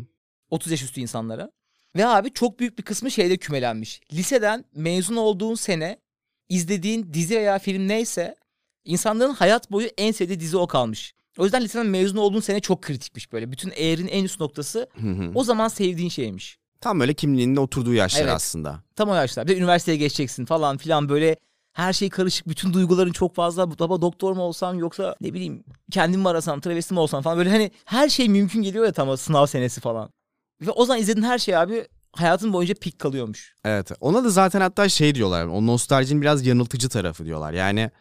30 yaş üstü insanlara. Ve abi çok büyük bir kısmı şeyde kümelenmiş. Liseden mezun olduğun sene izlediğin dizi veya film neyse insanların hayat boyu en sevdiği dizi o kalmış. O yüzden liseden mezun olduğun sene çok kritikmiş böyle. Bütün eğerin en üst noktası Hı hı. o zaman sevdiğin şeymiş. Tam böyle kimliğinin oturduğu yaşlar Evet. aslında. Tam o yaşlar. Bir de üniversiteye geçeceksin falan filan böyle her şey karışık. Bütün duyguların çok fazla. Baba doktor mu olsam yoksa ne bileyim kendim mi arasam, travesti mi olsam falan. Böyle hani her şey mümkün geliyor ya tam o sınav senesi falan. Ve o zaman izlediğin her şey abi hayatın boyunca pik kalıyormuş. Evet. Ona da zaten hatta şey diyorlar. O nostaljinin biraz yanıltıcı tarafı diyorlar. Yani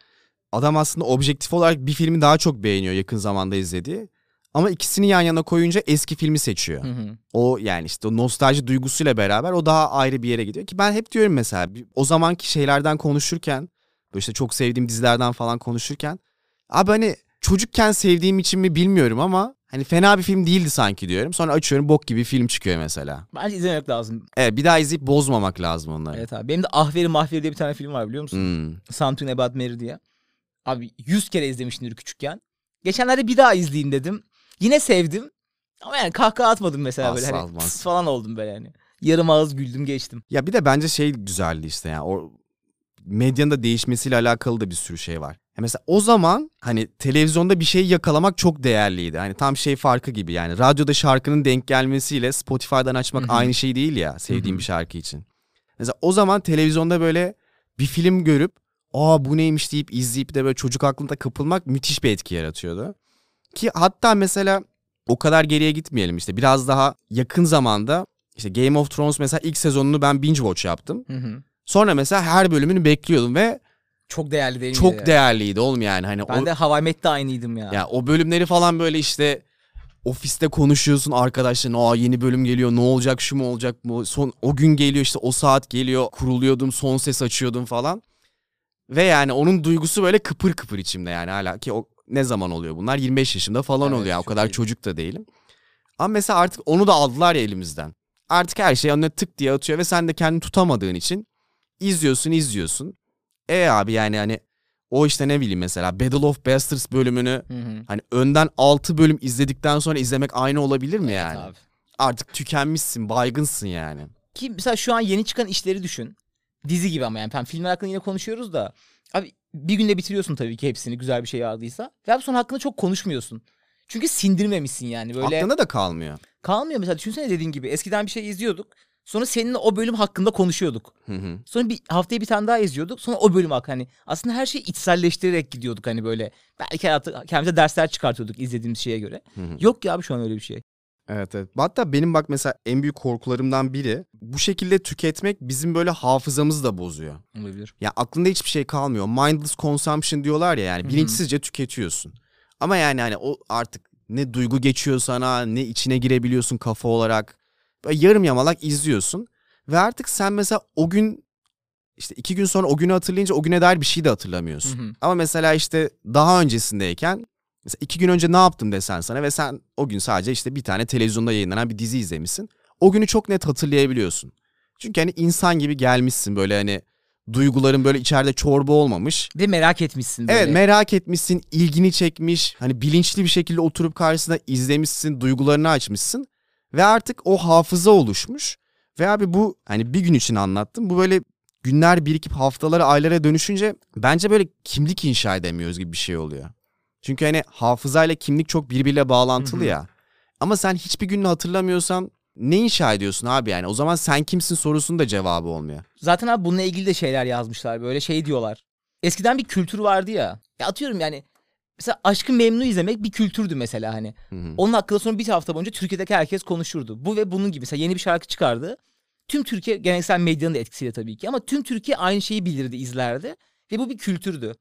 adam aslında objektif olarak bir filmi daha çok beğeniyor yakın zamanda izlediği. Ama ikisini yan yana koyunca eski filmi seçiyor. Hı hı. O yani işte o nostalji duygusuyla beraber o daha ayrı bir yere gidiyor. Ki ben hep diyorum mesela o zamanki şeylerden konuşurken böyle işte çok sevdiğim dizilerden falan konuşurken abi hani çocukken sevdiğim için mi bilmiyorum ama hani fena bir film değildi sanki diyorum. Sonra açıyorum bok gibi film çıkıyor mesela. Bence izlemek lazım. Evet bir daha izleyip bozmamak lazım onları. Evet abi. Benim de Ahveri Mahveri diye bir tane film var biliyor musun? Hmm. Something About Mary diye. Abi 100 kere izlemişimdir küçükken. Geçenlerde bir daha izleyeyim dedim. Yine sevdim. Ama yani kahkaha atmadım mesela böyle. Asla Hani olmaz. tıs falan oldum böyle yani. Yarım ağız güldüm geçtim. Ya bir de bence şey güzeldi işte yani o medyanın da değişmesiyle alakalı da bir sürü şey var. Mesela o zaman hani televizyonda bir şey yakalamak çok değerliydi. Hani tam şey farkı gibi yani radyoda şarkının denk gelmesiyle Spotify'dan açmak Hı hı. aynı şey değil ya sevdiğim Hı hı. bir şarkı için. Mesela o zaman televizyonda böyle bir film görüp aa bu neymiş deyip izleyip de böyle çocuk aklında kapılmak müthiş bir etki yaratıyordu. Ki hatta mesela o kadar geriye gitmeyelim işte biraz daha yakın zamanda işte Game of Thrones mesela ilk sezonunu ben binge watch yaptım. Hı hı. Sonra mesela her bölümünü bekliyordum ve Çok değerli değil çok miydi? değerliydi oğlum yani. Hani Ben o, de Hawaii Met'te aynıydım ya. ya o bölümleri falan böyle işte ofiste konuşuyorsun arkadaşların aa yeni bölüm geliyor ne olacak şu mu olacak bu son o gün geliyor işte o saat geliyor kuruluyordum son ses açıyordum falan ve yani onun duygusu böyle kıpır kıpır içimde yani hala ki o ne zaman oluyor bunlar 25 yaşında falan Evet, oluyor yani o kadar iyi. çocuk da değilim ama mesela artık onu da aldılar ya elimizden artık her şey önüne tık diye atıyor ve sen de kendini tutamadığın için izliyorsun izliyorsun e abi yani hani o işte ne bileyim mesela Battle of Bastards bölümünü Hı hı. Hani önden 6 bölüm izledikten sonra izlemek aynı olabilir mi yani? Evet abi. Artık tükenmişsin, baygınsın yani. Ki mesela şu an yeni çıkan işleri düşün. Dizi gibi ama yani. Filmler hakkında yine konuşuyoruz da. Abi bir günde bitiriyorsun tabii ki hepsini güzel bir şey aldıysa. Ve abi sonra hakkında çok konuşmuyorsun. Çünkü sindirmemişsin yani. Böyle Aklında da kalmıyor. kalmıyor mesela. Düşünsene dediğin gibi. Eskiden bir şey izliyorduk. Sonra seninle o bölüm hakkında konuşuyorduk. Hı hı. Sonra bir haftaya bir tane daha izliyorduk. Sonra o bölüm hakkında hani aslında her şeyi içselleştirerek gidiyorduk hani böyle. Belki hayatı, kendimize dersler çıkartıyorduk izlediğimiz şeye göre. Hı hı. Yok ya abi şu an öyle bir şey. Evet evet. Hatta benim bak mesela en büyük korkularımdan biri bu şekilde tüketmek bizim böyle hafızamızı da bozuyor. Olabilir. Ya aklında hiçbir şey kalmıyor. Mindless consumption diyorlar ya yani bilinçsizce tüketiyorsun. Ama yani hani o artık ne duygu geçiyor sana ne içine girebiliyorsun kafa olarak. Yarım yamalak izliyorsun. Ve artık sen mesela o gün işte iki gün sonra o günü hatırlayınca o güne dair bir şey de hatırlamıyorsun. Hı hı. Ama mesela işte daha öncesindeyken mesela iki gün önce ne yaptım desen sana ve sen o gün sadece işte bir tane televizyonda yayınlanan bir dizi izlemişsin. O günü çok net hatırlayabiliyorsun. Çünkü hani insan gibi gelmişsin böyle hani duyguların böyle içeride çorba olmamış. Ve merak etmişsin böyle. Evet merak etmişsin, ilgini çekmiş. Hani bilinçli bir şekilde oturup karşısında izlemişsin, duygularını açmışsın. Ve artık o hafıza oluşmuş. Ve abi bu hani bir gün için anlattım. Bu böyle günler birikip haftalara, aylara dönüşünce bence böyle kimlik inşa edemiyoruz gibi bir şey oluyor. Çünkü hani hafızayla kimlik çok birbiriyle bağlantılı ya. Ama sen hiçbir gününü hatırlamıyorsan ne inşa ediyorsun abi yani? O zaman sen kimsin sorusunun da cevabı olmuyor. Zaten abi bununla ilgili de şeyler yazmışlar. Böyle şey diyorlar. Eskiden bir kültür vardı ya. Ya atıyorum yani. Mesela Aşkı Memnu izlemek bir kültürdü mesela hani. Hı hı. Onun hakkında sonra bir hafta boyunca Türkiye'deki herkes konuşurdu. Bu ve bunun gibi. Mesela yeni bir şarkı çıkardı. Tüm Türkiye geleneksel medyanın da etkisiyle tabii ki ama tüm Türkiye aynı şeyi bilirdi, izlerdi. Ve bu bir kültürdü.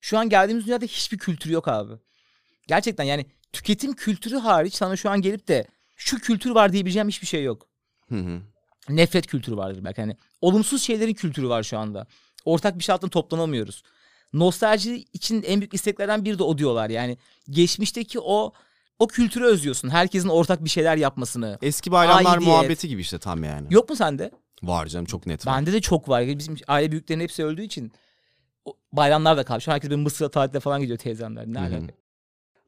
Şu an geldiğimiz dünyada hiçbir kültür yok abi. Gerçekten yani tüketim kültürü hariç sana şu an gelip de şu kültür var diyebileceğim hiçbir şey yok. Hı hı. Nefret kültürü vardır belki. Hani olumsuz şeylerin kültürü var şu anda. Ortak bir şey altında toplanamıyoruz. Nostalji için en büyük isteklerden biri de o diyorlar. Yani geçmişteki o o kültürü özlüyorsun. Herkesin ortak bir şeyler yapmasını. Eski bayramlar Aidiyet. muhabbeti gibi işte tam yani. Yok mu sende? Var canım çok net var. Bende de çok var. Bizim aile büyüklerin hepsi öldüğü için o bayramlar da kalmış. Herkes bir Mısır'a tatilde falan gidiyor teyzemler. Ne alaka?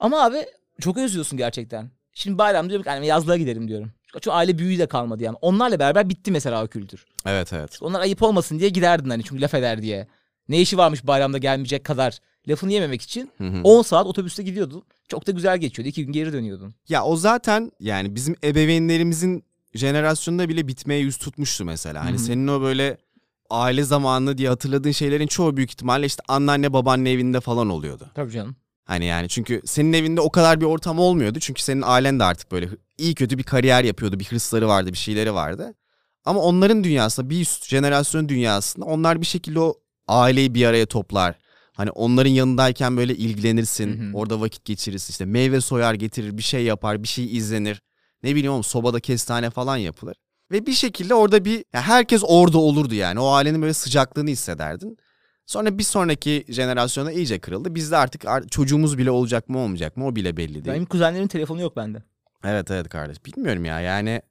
Ama abi çok özlüyorsun gerçekten. Şimdi bayram diyorum ki hani yazlığa giderim diyorum. Çünkü aile büyüğü de kalmadı yani. Onlarla beraber bitti mesela o kültür. Evet evet. Onlar ayıp olmasın diye giderdin hani çünkü laf eder diye. Ne işi varmış bayramda gelmeyecek kadar lafını yememek için Hı hı. 10 saat otobüste gidiyordun. Çok da güzel geçiyordu. İki gün geri dönüyordun. Ya o zaten yani bizim ebeveynlerimizin jenerasyonunda bile bitmeye yüz tutmuştu mesela. Hani Hı hı. senin o böyle aile zamanı diye hatırladığın şeylerin çoğu büyük ihtimalle işte anneanne babaanne evinde falan oluyordu. Tabii canım. Hani yani çünkü senin evinde o kadar bir ortam olmuyordu. Çünkü senin ailen de artık böyle iyi kötü bir kariyer yapıyordu. Bir hırsları vardı, bir şeyleri vardı. Ama onların dünyasında bir üst jenerasyon dünyasında onlar bir şekilde o aileyi bir araya toplar. Hani onların yanındayken böyle ilgilenirsin. Hı hı. Orada vakit geçirirsin. İşte meyve soyar getirir, bir şey yapar, bir şey izlenir. Ne bileyim sobada kestane falan yapılır. Ve bir şekilde orada bir herkes orada olurdu yani. O ailenin böyle sıcaklığını hissederdin. Sonra bir sonraki jenerasyona iyice kırıldı. Bizde artık ar- çocuğumuz bile olacak mı olmayacak mı o bile belli değil. Benim kuzenlerimin telefonu yok bende. Evet evet kardeş. Bilmiyorum ya yani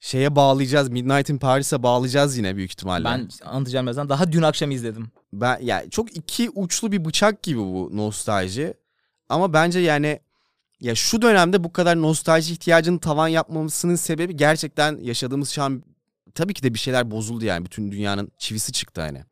şeye bağlayacağız. Midnight in Paris'e bağlayacağız yine büyük ihtimalle. Ben anlatacağım birazdan. Daha dün akşam izledim. ben ya çok iki uçlu bir bıçak gibi bu nostalji. Ama bence yani ya şu dönemde bu kadar nostalji ihtiyacının tavan yapmamasının sebebi gerçekten yaşadığımız şu an tabii ki de bir şeyler bozuldu yani bütün dünyanın çivisi çıktı hani.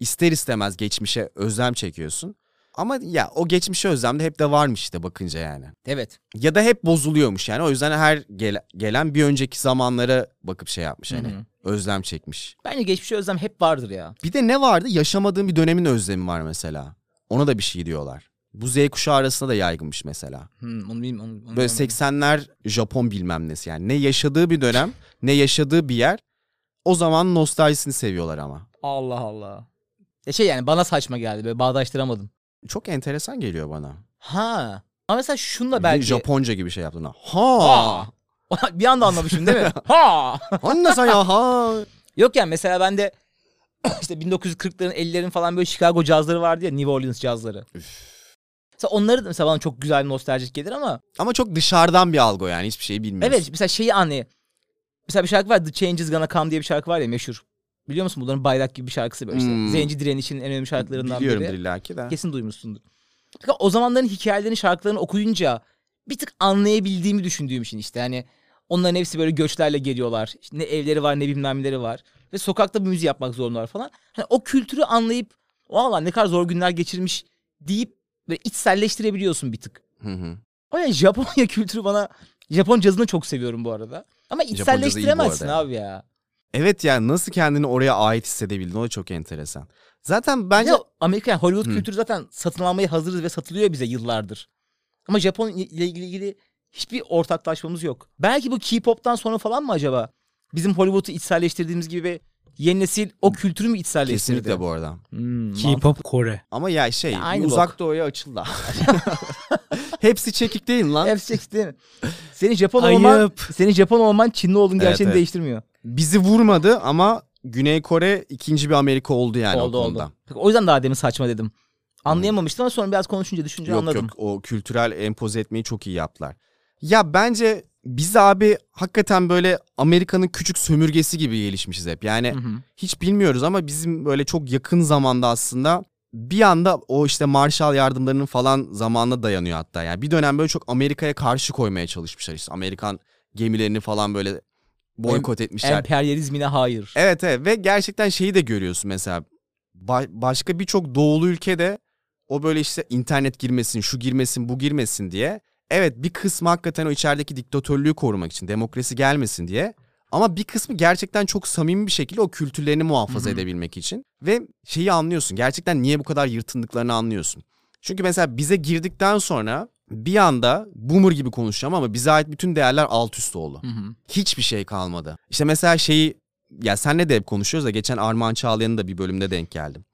İster istemez geçmişe özlem çekiyorsun. Ama ya o geçmişe özlem de hep de varmış işte bakınca yani. Evet. Ya da hep bozuluyormuş yani. O yüzden her gele- gelen bir önceki zamanlara bakıp şey yapmış hani. Özlem çekmiş. Bence geçmişe özlem hep vardır ya. Bir de ne vardı? Yaşamadığın bir dönemin özlemi var mesela. Ona da bir şey diyorlar. Bu Z kuşağı arasında da yaygınmış mesela. Hmm, onu bilmiyorum. Onu, onu Böyle bilmiyorum. 80'ler Japon bilmem nesi yani. Ne yaşadığı bir dönem ne yaşadığı bir yer. O zaman nostaljisini seviyorlar ama. Allah Allah. Ya şey yani bana saçma geldi. Böyle bağdaştıramadım. Çok enteresan geliyor bana. Ha. Ama mesela şununla Belki... belki... Japonca gibi şey yaptın ha. Ha. Ha. bir anda anlamışım değil mi? ha. Anne sen ya ha. Yok yani mesela ben de işte 1940'ların 50'lerin falan böyle Chicago cazları vardı ya New Orleans cazları. Mesela onları da mesela bana çok güzel nostaljik gelir ama Ama çok dışarıdan bir algı yani hiçbir şeyi bilmiyorsun. evet mesela şeyi anlay. Mesela bir şarkı var The Change is Gonna Come diye bir şarkı var ya meşhur. Biliyor musun bunların bayrak gibi bir şarkısı böyle işte. Hmm. Zenci direnişinin en önemli şarkılarından Biliyorum biri. illaki de. Kesin duymuşsundur. Fakat o zamanların hikayelerini, şarkılarını okuyunca bir tık anlayabildiğimi düşündüğüm için işte hani onların hepsi böyle göçlerle geliyorlar. İşte ne evleri var ne bilmem var. Ve sokakta bu müziği yapmak zorundalar falan. Hani o kültürü anlayıp valla ne kadar zor günler geçirmiş deyip böyle içselleştirebiliyorsun bir tık. Hı hı. O yüzden Japonya kültürü bana Japon cazını çok seviyorum bu arada. Ama içselleştiremezsin abi ya. Evet yani nasıl kendini oraya ait hissedebildin o da çok enteresan. Zaten Bence bence Amerikan Hollywood Hı. kültürü zaten satın almaya hazırız ve satılıyor bize yıllardır. Ama Japon ile ilgili, ilgili hiçbir ortaklaşmamız yok. Belki bu K-pop'tan sonra falan mı acaba? Bizim Hollywood'u içselleştirdiğimiz gibi yeni nesil o kültürü mü içselleştirdi? kesinlikle bu arada. Hmm, K-pop Kore. Ama ya şey Ya aynı uzak bok. doğuya açıldı. Hepsi çekik değil lan. Hepsi çekti değil mi? Senin Japon olman, senin Japon olman Çinli olduğun Evet, gerçeğini evet. değiştirmiyor. Bizi vurmadı ama Güney Kore ikinci bir Amerika oldu yani oldu o konuda. oldu. O yüzden daha demin saçma dedim. Anlayamamıştım ama sonra biraz konuşunca düşünce Yok anladım. yok o kültürel empoze etmeyi çok iyi yaptılar. Ya bence biz abi hakikaten böyle Amerika'nın küçük sömürgesi gibi gelişmişiz hep. Yani Hı hı. hiç bilmiyoruz ama bizim böyle çok yakın zamanda aslında bir anda o işte Marshall yardımlarının falan zamanına dayanıyor hatta. Yani bir dönem böyle çok Amerika'ya karşı koymaya çalışmışlar işte. Amerikan gemilerini falan böyle boykot etmişler. Emperyalizmine hayır. Evet evet ve gerçekten şeyi de görüyorsun mesela ba- başka birçok doğulu ülkede o böyle işte internet girmesin, şu girmesin, bu girmesin diye. Evet bir kısmı hakikaten o içerideki diktatörlüğü korumak için, demokrasi gelmesin diye. Ama bir kısmı gerçekten çok samimi bir şekilde o kültürlerini muhafaza Hı hı. edebilmek için. Ve şeyi anlıyorsun, gerçekten niye bu kadar yırtındıklarını anlıyorsun. Çünkü mesela bize girdikten sonra bir anda boomer gibi konuşacağım ama bize ait bütün değerler alt üst oldu. Hı hı. Hiçbir şey kalmadı. İşte mesela şeyi ya senle de hep konuşuyoruz da geçen Armağan Çağlayan'ın da bir bölümde denk geldim.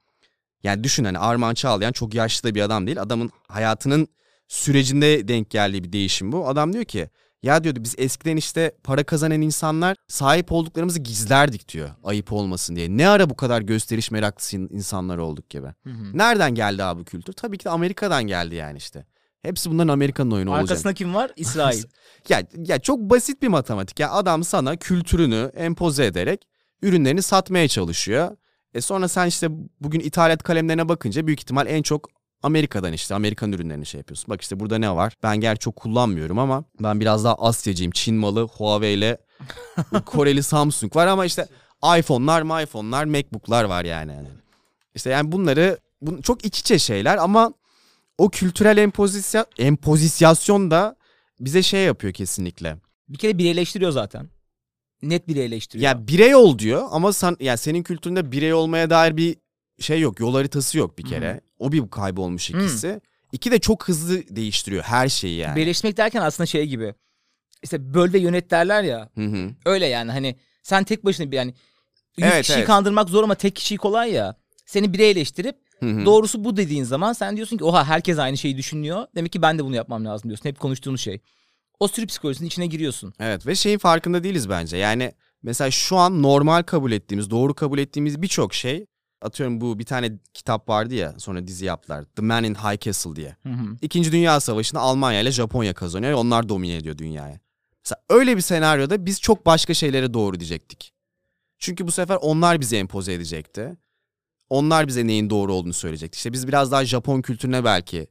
Yani düşün hani Armağan Çağlayan çok yaşlı da bir adam değil. Adamın hayatının sürecinde denk geldiği bir değişim bu. Adam diyor ki ya diyordu biz eskiden işte para kazanan insanlar sahip olduklarımızı gizlerdik diyor. Ayıp olmasın diye. Ne ara bu kadar gösteriş meraklısı in- insanlar olduk gibi. Hı hı. Nereden geldi abi bu kültür? Tabii ki de Amerika'dan geldi yani işte. Hepsi bunların Amerika'nın oyunu olacak. Arkasında kim var? İsrail. Ya, ya çok basit bir matematik. Ya adam sana kültürünü empoze ederek ürünlerini satmaya çalışıyor. E sonra sen işte bugün ithalat kalemlerine bakınca büyük ihtimal en çok Amerika'dan işte Amerikan ürünlerini şey yapıyorsun. Bak işte burada ne var? Ben gerçi çok kullanmıyorum ama ben biraz daha Asyacıyım. Çin malı Huawei ile Koreli Samsung var ama işte iPhone'lar, iPhone'lar, MacBook'lar var yani. yani. İşte yani bunları bu, çok iç içe şeyler ama o kültürel empozisya, empozisyasyon da bize şey yapıyor kesinlikle. Bir kere bireyleştiriyor zaten. Net bireyleştiriyor. Ya birey ol diyor ama sen yani senin kültüründe birey olmaya dair bir şey yok. Yol haritası yok bir kere. Hı. O bir kaybolmuş ikisi. İki de çok hızlı değiştiriyor her şeyi yani. Birleşmek derken aslında şey gibi. İşte böl ve yönet derler ya. Hı hı. Öyle yani hani sen tek başına bir yani 100 Evet, kişiyi evet. kandırmak zor ama tek kişiyi kolay ya. Seni bireyleştirip Doğrusu bu dediğin zaman sen diyorsun ki oha herkes aynı şeyi düşünüyor. Demek ki ben de bunu yapmam lazım diyorsun. Hep konuştuğumuz şey. O sürü psikolojisinin içine giriyorsun. Evet ve şeyin farkında değiliz bence. Yani mesela şu an normal kabul ettiğimiz, doğru kabul ettiğimiz birçok şey atıyorum bu bir tane kitap vardı ya sonra dizi yaptılar. The Man in High Castle diye. Hı hı. İkinci Dünya Savaşı'nda Almanya ile Japonya kazanıyor ve onlar domine ediyor dünyayı. Mesela öyle bir senaryoda biz çok başka şeylere doğru diyecektik. Çünkü bu sefer onlar bize empoze edecekti. Onlar bize neyin doğru olduğunu söyleyecekti. İşte biz biraz daha Japon kültürüne belki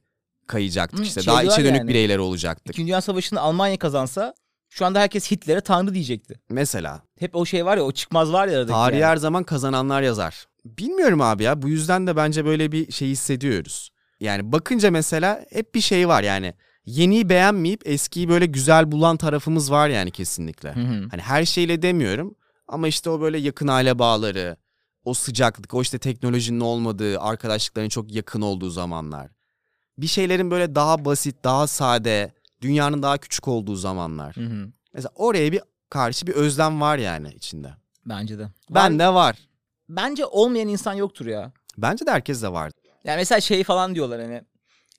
kayacaktık. Hı, işte şey daha içe dönük yani. bireyler olacaktık. İkinci Dünya Savaşı'nda Almanya kazansa şu anda herkes Hitler'e tanrı diyecekti. Mesela Hep o şey var ya o çıkmaz var ya aradaki Tarihi yani. her zaman kazananlar yazar. Bilmiyorum abi ya bu yüzden de bence böyle bir şey hissediyoruz. Yani bakınca mesela hep bir şey var yani. Yeniyi beğenmeyip eskiyi böyle güzel bulan tarafımız var yani kesinlikle. Hı hı. Hani her şeyle demiyorum ama işte o böyle yakın aile bağları, o sıcaklık, o işte teknolojinin olmadığı, arkadaşlıkların çok yakın olduğu zamanlar. bir şeylerin böyle daha basit, daha sade, dünyanın daha küçük olduğu zamanlar. Hı hı. Mesela oraya bir karşı bir özlem var yani içinde. Bence de. Ben de var. Bence olmayan insan yoktur ya. Bence de herkes de var. Yani mesela şey falan diyorlar hani.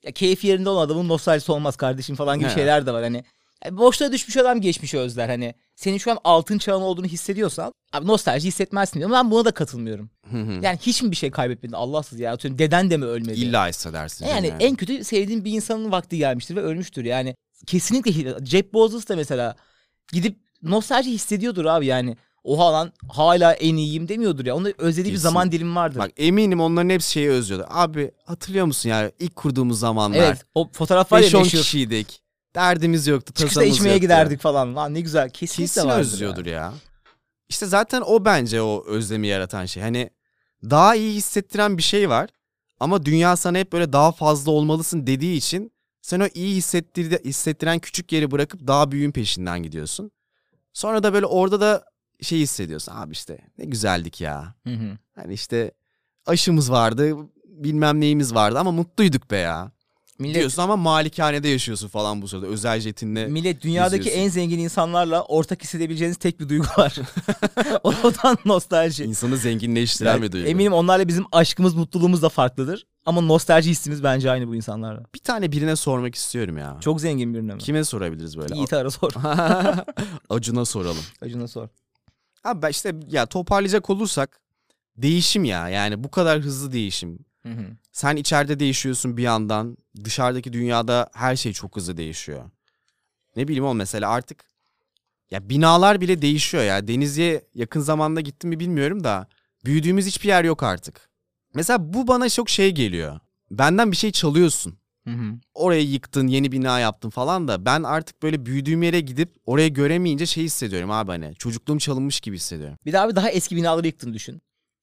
Ya keyif yerinde olan adamın nostaljisi olmaz kardeşim falan gibi He. şeyler de var hani. Yani boşluğa düşmüş adam geçmişi özler hani. Senin şu an altın çağın olduğunu hissediyorsan abi nostalji hissetmezsin diyorum. Ben buna da katılmıyorum. Hı hı. Yani hiç mi bir şey kaybetmedin Allahsız ya. Atıyorum deden de mi ölmedi? İlla hissedersin. canım Yani, en kötü sevdiğin bir insanın vakti gelmiştir ve ölmüştür. Yani kesinlikle Jeff Bezos da mesela gidip nostalji hissediyordur abi yani. Oha lan hala en iyiyim demiyordur ya. Onun özlediği bir Kesin. zaman dilimi vardır. Bak eminim onların hepsi şeyi özlüyordu. Abi hatırlıyor musun ya ilk kurduğumuz zamanlar. evet o fotoğraf var ya 5-10 meşhur. kişiydik. Derdimiz yoktu, Çıkışta tasamız içmeye yoktu. giderdik falan. Lan ne güzel. Kesinlikle Kesin vardır özlüyordur yani. ya. İşte zaten o bence o özlemi yaratan şey. Hani daha iyi hissettiren bir şey var. Ama dünya sana hep böyle daha fazla olmalısın dediği için sen o iyi hissettir hissettiren küçük yeri bırakıp daha büyüğün peşinden gidiyorsun. Sonra da böyle orada da şey hissediyorsun. Abi işte ne güzeldik ya. Hı hı. Hani işte aşımız vardı, bilmem neyimiz vardı ama mutluyduk be ya. Millet, Diyorsun ama malikanede yaşıyorsun falan bu sırada. Özel jetinle. millet dünyadaki geziyorsun. en zengin insanlarla ortak hissedebileceğiniz tek bir duygu var. Oradan nostalji. insanı zenginleştiren Yani bir duygu. eminim onlarla bizim aşkımız, mutluluğumuz da farklıdır. Ama nostalji hissimiz bence aynı bu insanlarla. Bir tane birine sormak istiyorum ya. Çok zengin birine mi? Kime sorabiliriz böyle? Yiğit'e ara sor. Acun'a soralım. Acun'a sor. Abi işte ya toparlayacak olursak değişim ya. Yani bu kadar hızlı değişim. Hı hı. Sen içeride değişiyorsun bir yandan. Dışarıdaki dünyada her şey çok hızlı değişiyor. Ne bileyim o mesela artık ya binalar bile değişiyor ya. Denizli'ye yakın zamanda gittim mi bilmiyorum da büyüdüğümüz hiçbir yer yok artık. Mesela bu bana çok şey geliyor. Benden bir şey çalıyorsun. Hı hı. orayı yıktın, yeni bina yaptın falan da ben artık böyle büyüdüğüm yere gidip orayı göremeyince şey hissediyorum abi hani çocukluğum çalınmış gibi hissediyorum. Bir daha bir daha eski binaları yıktığını düşün.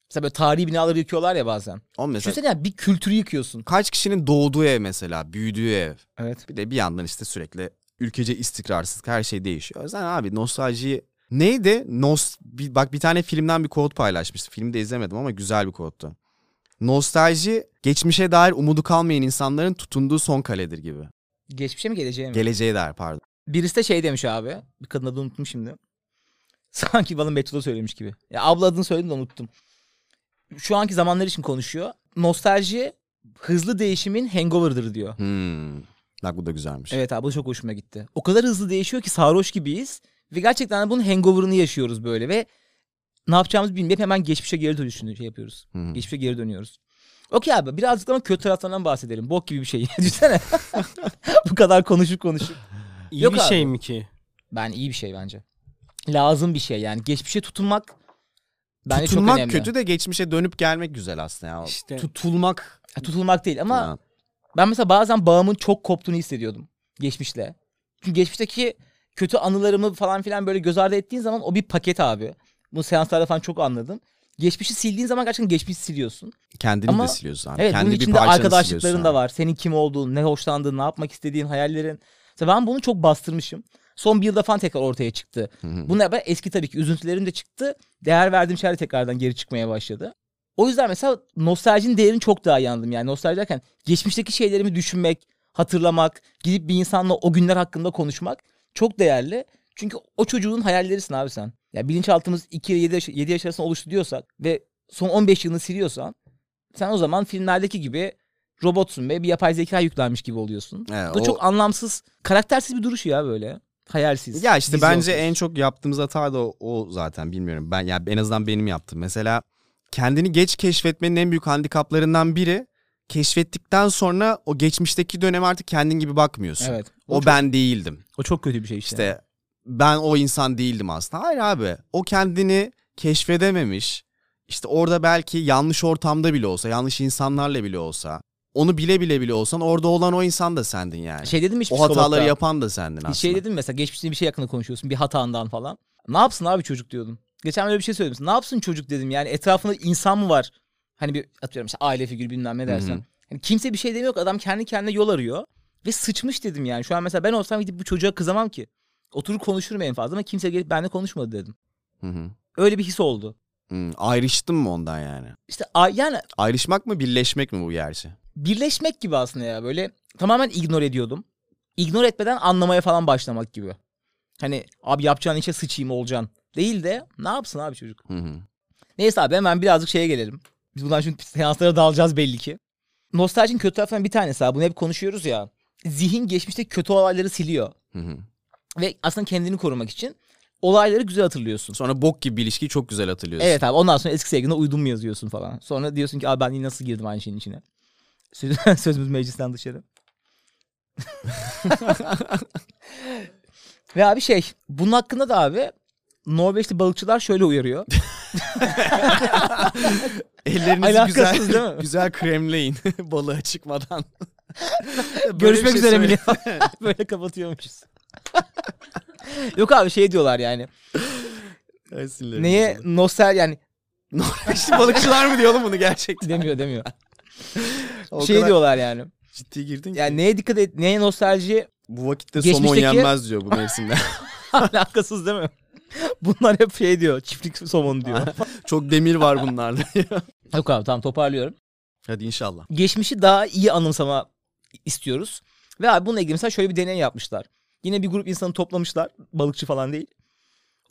Mesela böyle tarihi binaları yıkıyorlar ya bazen. O mesela Düşünsene yani bir kültürü yıkıyorsun. kaç kişinin doğduğu ev mesela, büyüdüğü ev. Evet. Bir de bir yandan işte sürekli ülkece istikrarsızlık her şey değişiyor. O yüzden abi nostalji neydi? Nos bir, bak bir tane filmden bir kod paylaşmıştı. Filmi de izlemedim ama güzel bir kodtu. Nostalji geçmişe dair umudu kalmayan insanların tutunduğu son kaledir gibi. Geçmişe mi geleceğe mi? Geleceğe dair pardon. Birisi de şey demiş abi. Bir kadın adını unuttum şimdi. Sanki bana metroda söylemiş gibi. Ya abla adını söyledim de unuttum. Şu anki zamanlar için konuşuyor. Nostalji hızlı değişimin hangover'dır diyor. Hmm. Bak bu da güzelmiş. Evet abi bu çok hoşuma gitti. O kadar hızlı değişiyor ki sarhoş gibiyiz. Ve gerçekten de bunun hangover'ını yaşıyoruz böyle ve ne yapacağımızı bilmeyip hemen geçmişe geri dönüşünü şey yapıyoruz. Hı. Geçmişe geri dönüyoruz. Okey abi birazcık ama kötü taraflarından bahsedelim. Bok gibi bir şey. Düşünsene. bu kadar konuşup konuşup. İyi Yok bir abi. şey mi ki? Ben iyi bir şey bence. Lazım bir şey yani. Geçmişe tutunmak bence Tutunmak çok önemli. kötü de geçmişe dönüp gelmek güzel aslında ya. İşte. Tutulmak. Ya, tutulmak değil ama Ha. ben mesela bazen bağımın çok koptuğunu hissediyordum geçmişle. Çünkü geçmişteki kötü anılarımı falan filan böyle göz ardı ettiğin zaman o bir paket abi. Bu seanslarda falan çok anladım. Geçmişi sildiğin zaman gerçekten geçmişi siliyorsun. Kendini Ama- de siliyorsun abi. Evet Kendi bunun bir içinde arkadaşlıkların da var. Senin kim olduğun, ne hoşlandığın, ne yapmak istediğin, hayallerin. Mesela ben bunu çok bastırmışım. Son bir yılda falan tekrar ortaya çıktı. Bunlar ben eski tabii ki üzüntülerim de çıktı. Değer verdiğim şeyler tekrardan geri çıkmaya başladı. O yüzden mesela nostaljinin değerini çok daha iyi anladım. Yani nostalji derken geçmişteki şeylerimi düşünmek, hatırlamak, gidip bir insanla o günler hakkında konuşmak çok değerli. Çünkü o çocuğun hayallerisin abi sen. Ya bilinçaltımız 2 ile 7 yaş, 7 yaş arasında oluştu diyorsak ve son 15 yılını siliyorsan sen o zaman filmlerdeki gibi robotsun ve bir yapay zeka yüklenmiş gibi oluyorsun. Evet, Bu da o- çok anlamsız, karaktersiz bir duruş ya böyle. Hayalsiz. Ya işte bence en çok yaptığımız hata da o, o zaten bilmiyorum. Ben ya en azından benim yaptım. Mesela kendini geç keşfetmenin en büyük handikaplarından biri keşfettikten sonra o geçmişteki döneme artık kendin gibi bakmıyorsun. Evet. O, çok- ben değildim. O çok kötü bir şey işte. İşte ben o insan değildim aslında. Hayır abi. O kendini keşfedememiş. İşte orada belki yanlış ortamda bile olsa, yanlış insanlarla bile olsa, onu bile bile bile olsan orada olan o insan da sendin yani. Şey dedim mi hiç o hataları yapan da sendin aslında. Bir şey dedim mesela geçmişte bir şey hakkında konuşuyorsun bir hatandan falan. Ne yapsın abi çocuk diyordum. Geçen öyle bir şey söyledim. Ne yapsın çocuk dedim yani etrafında insan mı var? Hani bir atıyorum işte aile figürü bilmem ne dersen. Hani kimse bir şey demiyor adam kendi kendine yol arıyor. Ve sıçmış dedim yani. Şu an mesela ben olsam gidip bu çocuğa kızamam ki. Oturur konuşurum en fazla ama kimse gelip benimle konuşmadı dedim. Hı hı. Öyle bir his oldu. Hmm, ayrıştın mı ondan yani? İşte a- yani Ayrışmak mı birleşmek mi bu gerçi? Birleşmek gibi aslında ya böyle tamamen ignore ediyordum. İgnore etmeden anlamaya falan başlamak gibi. Hani abi yapacağın işe sıçayım olacaksın. Değil de ne yapsın abi çocuk. Hı hı. Neyse abi hemen birazcık şeye gelelim. Biz bundan şimdi seanslara dalacağız belli ki. Nostaljinin kötü tarafından bir tanesi abi. Bunu hep konuşuyoruz ya. Zihin geçmişte kötü olayları siliyor. Hı hı. Ve aslında kendini korumak için olayları güzel hatırlıyorsun. Sonra bok gibi bir ilişkiyi çok güzel hatırlıyorsun. Evet abi ondan sonra eski sevgiline uydun mu yazıyorsun falan. Sonra diyorsun ki abi ben nasıl girdim aynı şeyin içine. Söz, sözümüz meclisten dışarı. Ve abi şey bunun hakkında da abi Norveçli balıkçılar şöyle uyarıyor. Ellerinizi Alakasız güzel, değil mi? güzel kremleyin balığa çıkmadan. Böyle Görüşmek şey üzere millet. Böyle kapatıyormuşuz. Yok abi şey diyorlar yani. Neye nostal yani Norveçli balıkçılar mı diyor oğlum bunu gerçekten? demiyor demiyor. O şey diyorlar yani. Ciddi girdin ki. Yani neye dikkat et, neye nostalji Bu vakitte somon Geçmişteki- yenmez diyor bu mevsimde. alakasız değil mi? Bunlar hep şey diyor. Çiftlik somonu diyor. Çok demir var bunlarda. Yok abi tamam toparlıyorum. Hadi inşallah. Geçmişi daha iyi anımsama istiyoruz. Ve abi bununla ilgili mesela şöyle bir deney yapmışlar. Yine bir grup insanı toplamışlar. Balıkçı falan değil.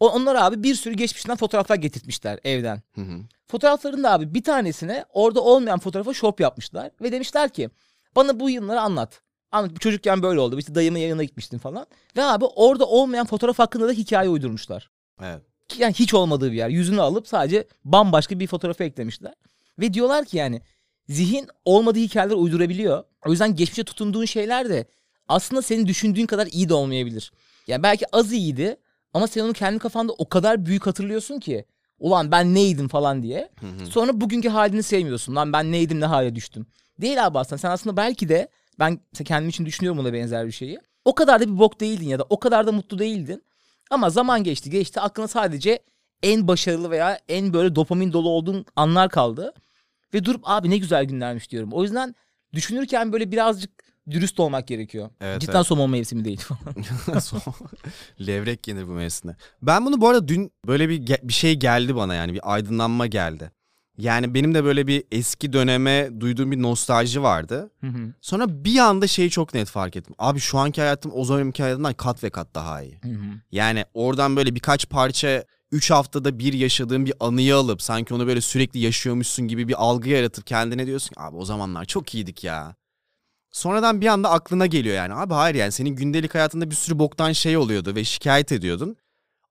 Onlar abi bir sürü geçmişten fotoğraflar getirtmişler evden. Hı hı. Fotoğrafların da abi bir tanesine orada olmayan fotoğrafa şop yapmışlar. Ve demişler ki bana bu yılları anlat. Anlat çocukken böyle oldu. İşte dayımın yanına gitmiştin falan. Ve abi orada olmayan fotoğraf hakkında da hikaye uydurmuşlar. Evet. Yani hiç olmadığı bir yer. Yüzünü alıp sadece bambaşka bir fotoğrafı eklemişler. Ve diyorlar ki yani zihin olmadığı hikayeler uydurabiliyor. O yüzden geçmişe tutunduğun şeyler de aslında senin düşündüğün kadar iyi de olmayabilir. Yani belki az iyiydi ama sen onu kendi kafanda o kadar büyük hatırlıyorsun ki. Ulan ben neydim falan diye. Hı hı. Sonra bugünkü halini sevmiyorsun. Lan ben neydim ne hale düştüm. Değil abi aslında. Sen aslında belki de ben kendim için düşünüyorum buna benzer bir şeyi. O kadar da bir bok değildin ya da o kadar da mutlu değildin. Ama zaman geçti geçti aklına sadece en başarılı veya en böyle dopamin dolu olduğun anlar kaldı. Ve durup abi ne güzel günlermiş diyorum. O yüzden düşünürken böyle birazcık dürüst olmak gerekiyor. Evet, Cidden evet. somon mevsimi değil. Levrek yenir bu mevsimde. Ben bunu bu arada dün böyle bir bir şey geldi bana yani bir aydınlanma geldi. Yani benim de böyle bir eski döneme duyduğum bir nostalji vardı. Hı hı. Sonra bir anda şeyi çok net fark ettim. Abi şu anki hayatım o zamanki hayatımdan kat ve kat daha iyi. Hı hı. Yani oradan böyle birkaç parça 3 haftada bir yaşadığın bir anıyı alıp sanki onu böyle sürekli yaşıyormuşsun gibi bir algı yaratıp kendine diyorsun ki abi o zamanlar çok iyiydik ya. Sonradan bir anda aklına geliyor yani. Abi hayır yani senin gündelik hayatında bir sürü boktan şey oluyordu ve şikayet ediyordun.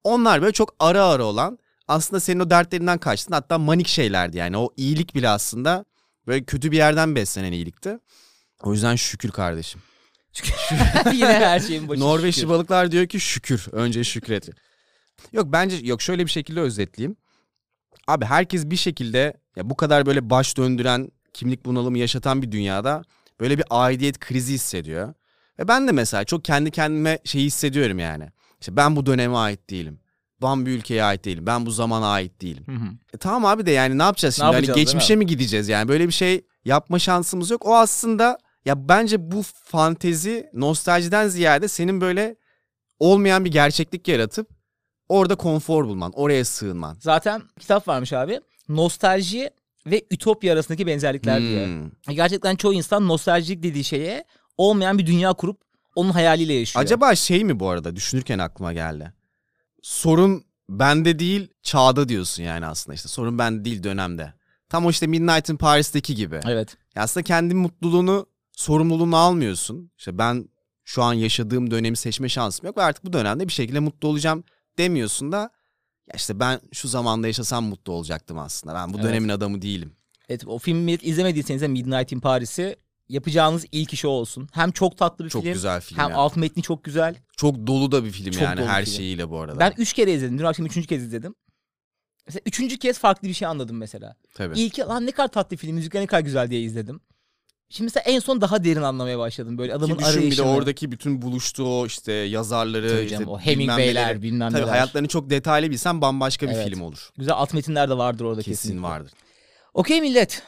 Onlar böyle çok ara ara olan aslında senin o dertlerinden kaçtın hatta manik şeylerdi yani. O iyilik bile aslında böyle kötü bir yerden beslenen iyilikti. O yüzden şükür kardeşim. Yine her şeyin başı Norveçli şükür. balıklar diyor ki şükür. Önce şükret. Yok bence yok şöyle bir şekilde özetleyeyim. Abi herkes bir şekilde ya bu kadar böyle baş döndüren kimlik bunalımı yaşatan bir dünyada böyle bir aidiyet krizi hissediyor. Ve ben de mesela çok kendi kendime şeyi hissediyorum yani. İşte ben bu döneme ait değilim. Ben bir ülkeye ait değilim. Ben bu zamana ait değilim. Hı hı. E tamam abi de yani ne yapacağız Ne şimdi? Hani yapacağız, değil geçmişe mi gideceğiz yani? Böyle bir şey yapma şansımız yok. O aslında ya bence bu fantezi nostaljiden ziyade senin böyle olmayan bir gerçeklik yaratıp orada konfor bulman, oraya sığınman. Zaten kitap varmış abi. Nostalji ve ütopya arasındaki benzerlikler diye. Hmm. Gerçekten çoğu insan nostaljik dediği şeye olmayan bir dünya kurup onun hayaliyle yaşıyor. Acaba şey mi bu arada düşünürken aklıma geldi. Sorun bende değil çağda diyorsun yani aslında işte. Sorun bende değil dönemde. Tam o işte Midnight in Paris'teki gibi. Evet. Ya aslında kendi mutluluğunu, sorumluluğunu almıyorsun. İşte ben şu an yaşadığım dönemi seçme şansım yok ve artık bu dönemde bir şekilde mutlu olacağım demiyorsun da ya işte ben şu zamanda yaşasam mutlu olacaktım aslında. Ben bu Evet. dönemin adamı değilim. Evet o filmi izlemediyseniz de Midnight in Paris'i yapacağınız ilk iş o olsun. Hem çok tatlı bir Çok film. güzel film Hem ya. alt metni çok güzel. Çok dolu da bir film Çok yani her film. şeyiyle bu arada. Ben üç kere izledim. Dün akşam üçüncü kez izledim. Mesela üçüncü kez farklı bir şey anladım mesela. Tabii. İlk lan ne kadar tatlı film, müzikler ne kadar güzel diye izledim. Şimdi mesela en son daha derin anlamaya başladım böyle adamın Ki düşün bir de arayışını. oradaki bütün buluştuğu işte yazarları, Tabii işte canım, o bilmem Hemingway'ler bilmem Tabii neler. hayatlarını çok detaylı bilsen bambaşka bir Evet. film olur. Güzel alt metinler de vardır orada Kesin kesinlikle. vardır. Okey millet.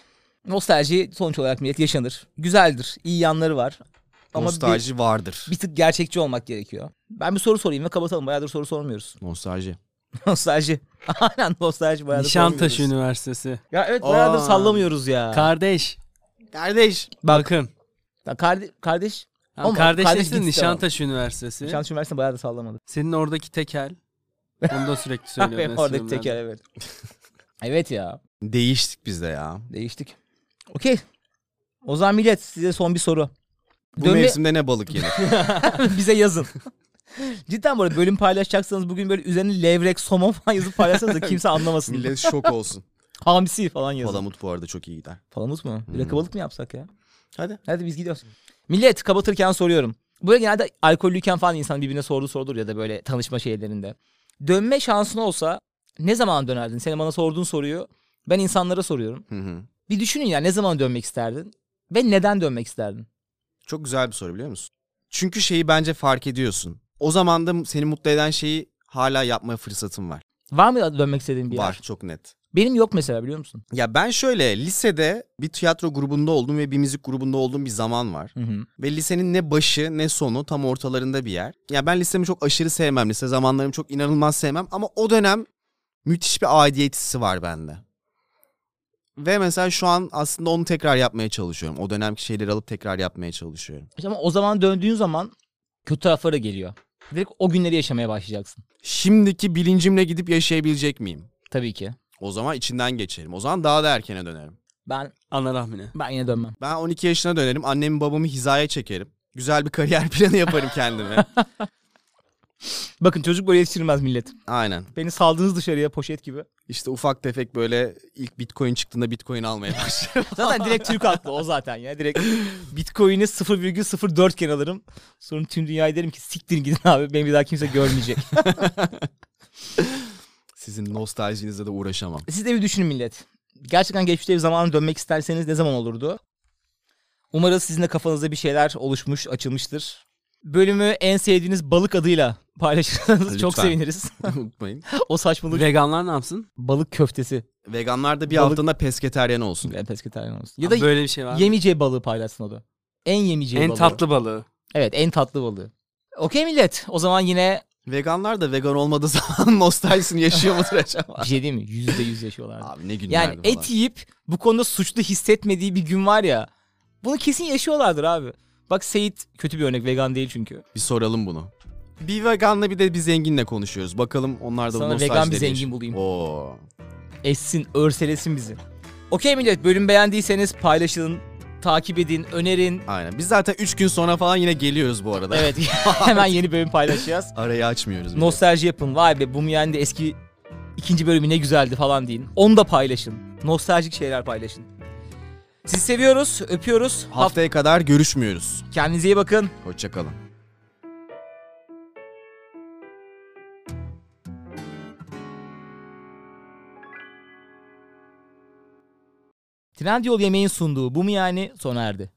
Nostalji sonuç olarak millet yaşanır. Güzeldir. iyi yanları var. Ama bir, Nostalji vardır. bir tık gerçekçi olmak gerekiyor. Ben bir soru sorayım ve kapatalım. Bayağıdır soru sormuyoruz. Nostalji. nostalji. Aynen nostalji bayağıdır Nişantaşı sormuyoruz. Üniversitesi. Ya evet bayağıdır Aa. sallamıyoruz ya. Kardeş Kardeş. bakın Ya kardeş, kardeş Ama kardeş gitti Nişantaşı Üniversitesi. Şans Üniversitesi'nde bayağı da sallamadı. Senin oradaki tekel. Onu da sürekli söylüyorum. Benim oradaki teker evet. evet ya. Değiştik biz de ya. Değiştik. Okey. O zaman millet size son bir soru. Bu Dönme- mevsimde ne balık yenir? Bize yazın. Cidden bu arada bölüm paylaşacaksanız bugün böyle üzerine levrek, somon falan yazıp paylaşsanız da kimse anlamasın. Millet şok olsun. Hamsi falan yazın. Palamut bu arada çok iyi gider. Palamut mu? Bir Hmm. balık mı yapsak ya? Hadi. Hadi biz gidiyoruz. Millet kapatırken soruyorum. Böyle genelde alkollüyken falan insan birbirine sorduğu sorudur ya da böyle tanışma şeylerinde. Dönme şansın olsa ne zaman dönerdin? Senin bana sorduğun soruyu ben insanlara soruyorum. Hı hı. Bir düşünün ya ne zaman dönmek isterdin? Ve neden dönmek isterdin? Çok güzel bir soru biliyor musun? Çünkü şeyi bence fark ediyorsun. O zaman da seni mutlu eden şeyi hala yapma fırsatın var. Var mı dönmek istediğin bir yer? Var çok net. Benim yok mesela biliyor musun? Ya ben şöyle lisede bir tiyatro grubunda oldum ve bir müzik grubunda olduğum bir zaman var. Hı hı. Ve lisenin ne başı ne sonu tam ortalarında bir yer. Ya ben lisemi çok aşırı sevmem. Lise zamanlarımı çok inanılmaz sevmem. Ama o dönem müthiş bir aidiyet hissi var bende. Ve mesela şu an aslında onu tekrar yapmaya çalışıyorum. O dönemki şeyleri alıp tekrar yapmaya çalışıyorum. İşte Ama o zaman döndüğün zaman kötü tarafları geliyor. Direkt o günleri yaşamaya başlayacaksın. Şimdiki bilincimle gidip yaşayabilecek miyim? Tabii ki. O zaman içinden geçerim. O zaman daha da erkene dönerim. Ben Ana rahmine. ben yine dönmem. Ben 12 yaşına dönerim. Annemi babamı hizaya çekerim. Güzel bir kariyer planı yaparım kendime. Bakın çocuk böyle yetiştirilmez millet. Aynen. Beni saldınız dışarıya poşet gibi. İşte ufak tefek böyle ilk bitcoin çıktığında bitcoin almaya başlarım. Zaten direkt Türk haklı o zaten ya. Direkt Bitcoin'i 0,04 iken alırım. Sonra tüm dünyaya derim ki siktirin gidin abi. Beni bir daha kimse görmeyecek. Sizin nostaljinizle de uğraşamam. Siz de bir düşünün millet. Gerçekten geçmişte bir zamana dönmek isterseniz ne zaman olurdu? Umarız sizin de kafanızda bir şeyler oluşmuş, açılmıştır. Bölümü en sevdiğiniz balık adıyla paylaşırsanız çok seviniriz. Unutmayın. o saçmalık Veganlar ne yapsın? balık köftesi. Veganlar da bir Balık- haftada pesketeryen olsun. Yani pesketeryan olsun. Ya da böyle bir şey var. mı? yemeyeceği balığı paylaşsın o da. En yemeyeceği en balığı. tatlı balığı. Evet en tatlı balığı. Okey millet. O zaman yine Veganlar da vegan olmadığı zaman nostaljisini yaşıyor mudur acaba? bir şey değil mi? Yüzde yüz yaşıyorlar. Abi ne günlerdi Yani falan. et yiyip bu konuda suçlu hissetmediği bir gün var ya. Bunu kesin yaşıyorlardır abi. Bak Seyit kötü bir örnek vegan değil çünkü. Bir soralım bunu. Bir veganla bir de bir zenginle konuşuyoruz. Bakalım onlar da Sana nostaljileri vegan bir zengin yaşıyor. bulayım. Oo. Essin, örselesin bizi. Okey millet bölüm beğendiyseniz paylaşın, takip edin, önerin. Aynen. Biz zaten 3 gün sonra falan yine geliyoruz bu arada. Evet hemen yeni bölüm paylaşacağız. Arayı açmıyoruz. bile. Nostalji yapın. Vay be bu yani de eski ikinci bölümü ne güzeldi falan deyin. Onu da paylaşın. Nostaljik şeyler paylaşın. Sizi seviyoruz, öpüyoruz. Haft Haftaya kadar görüşmüyoruz. Kendinize iyi bakın. Hoşçakalın. Trendyol yemeğin sunduğu bu mu yani sona erdi.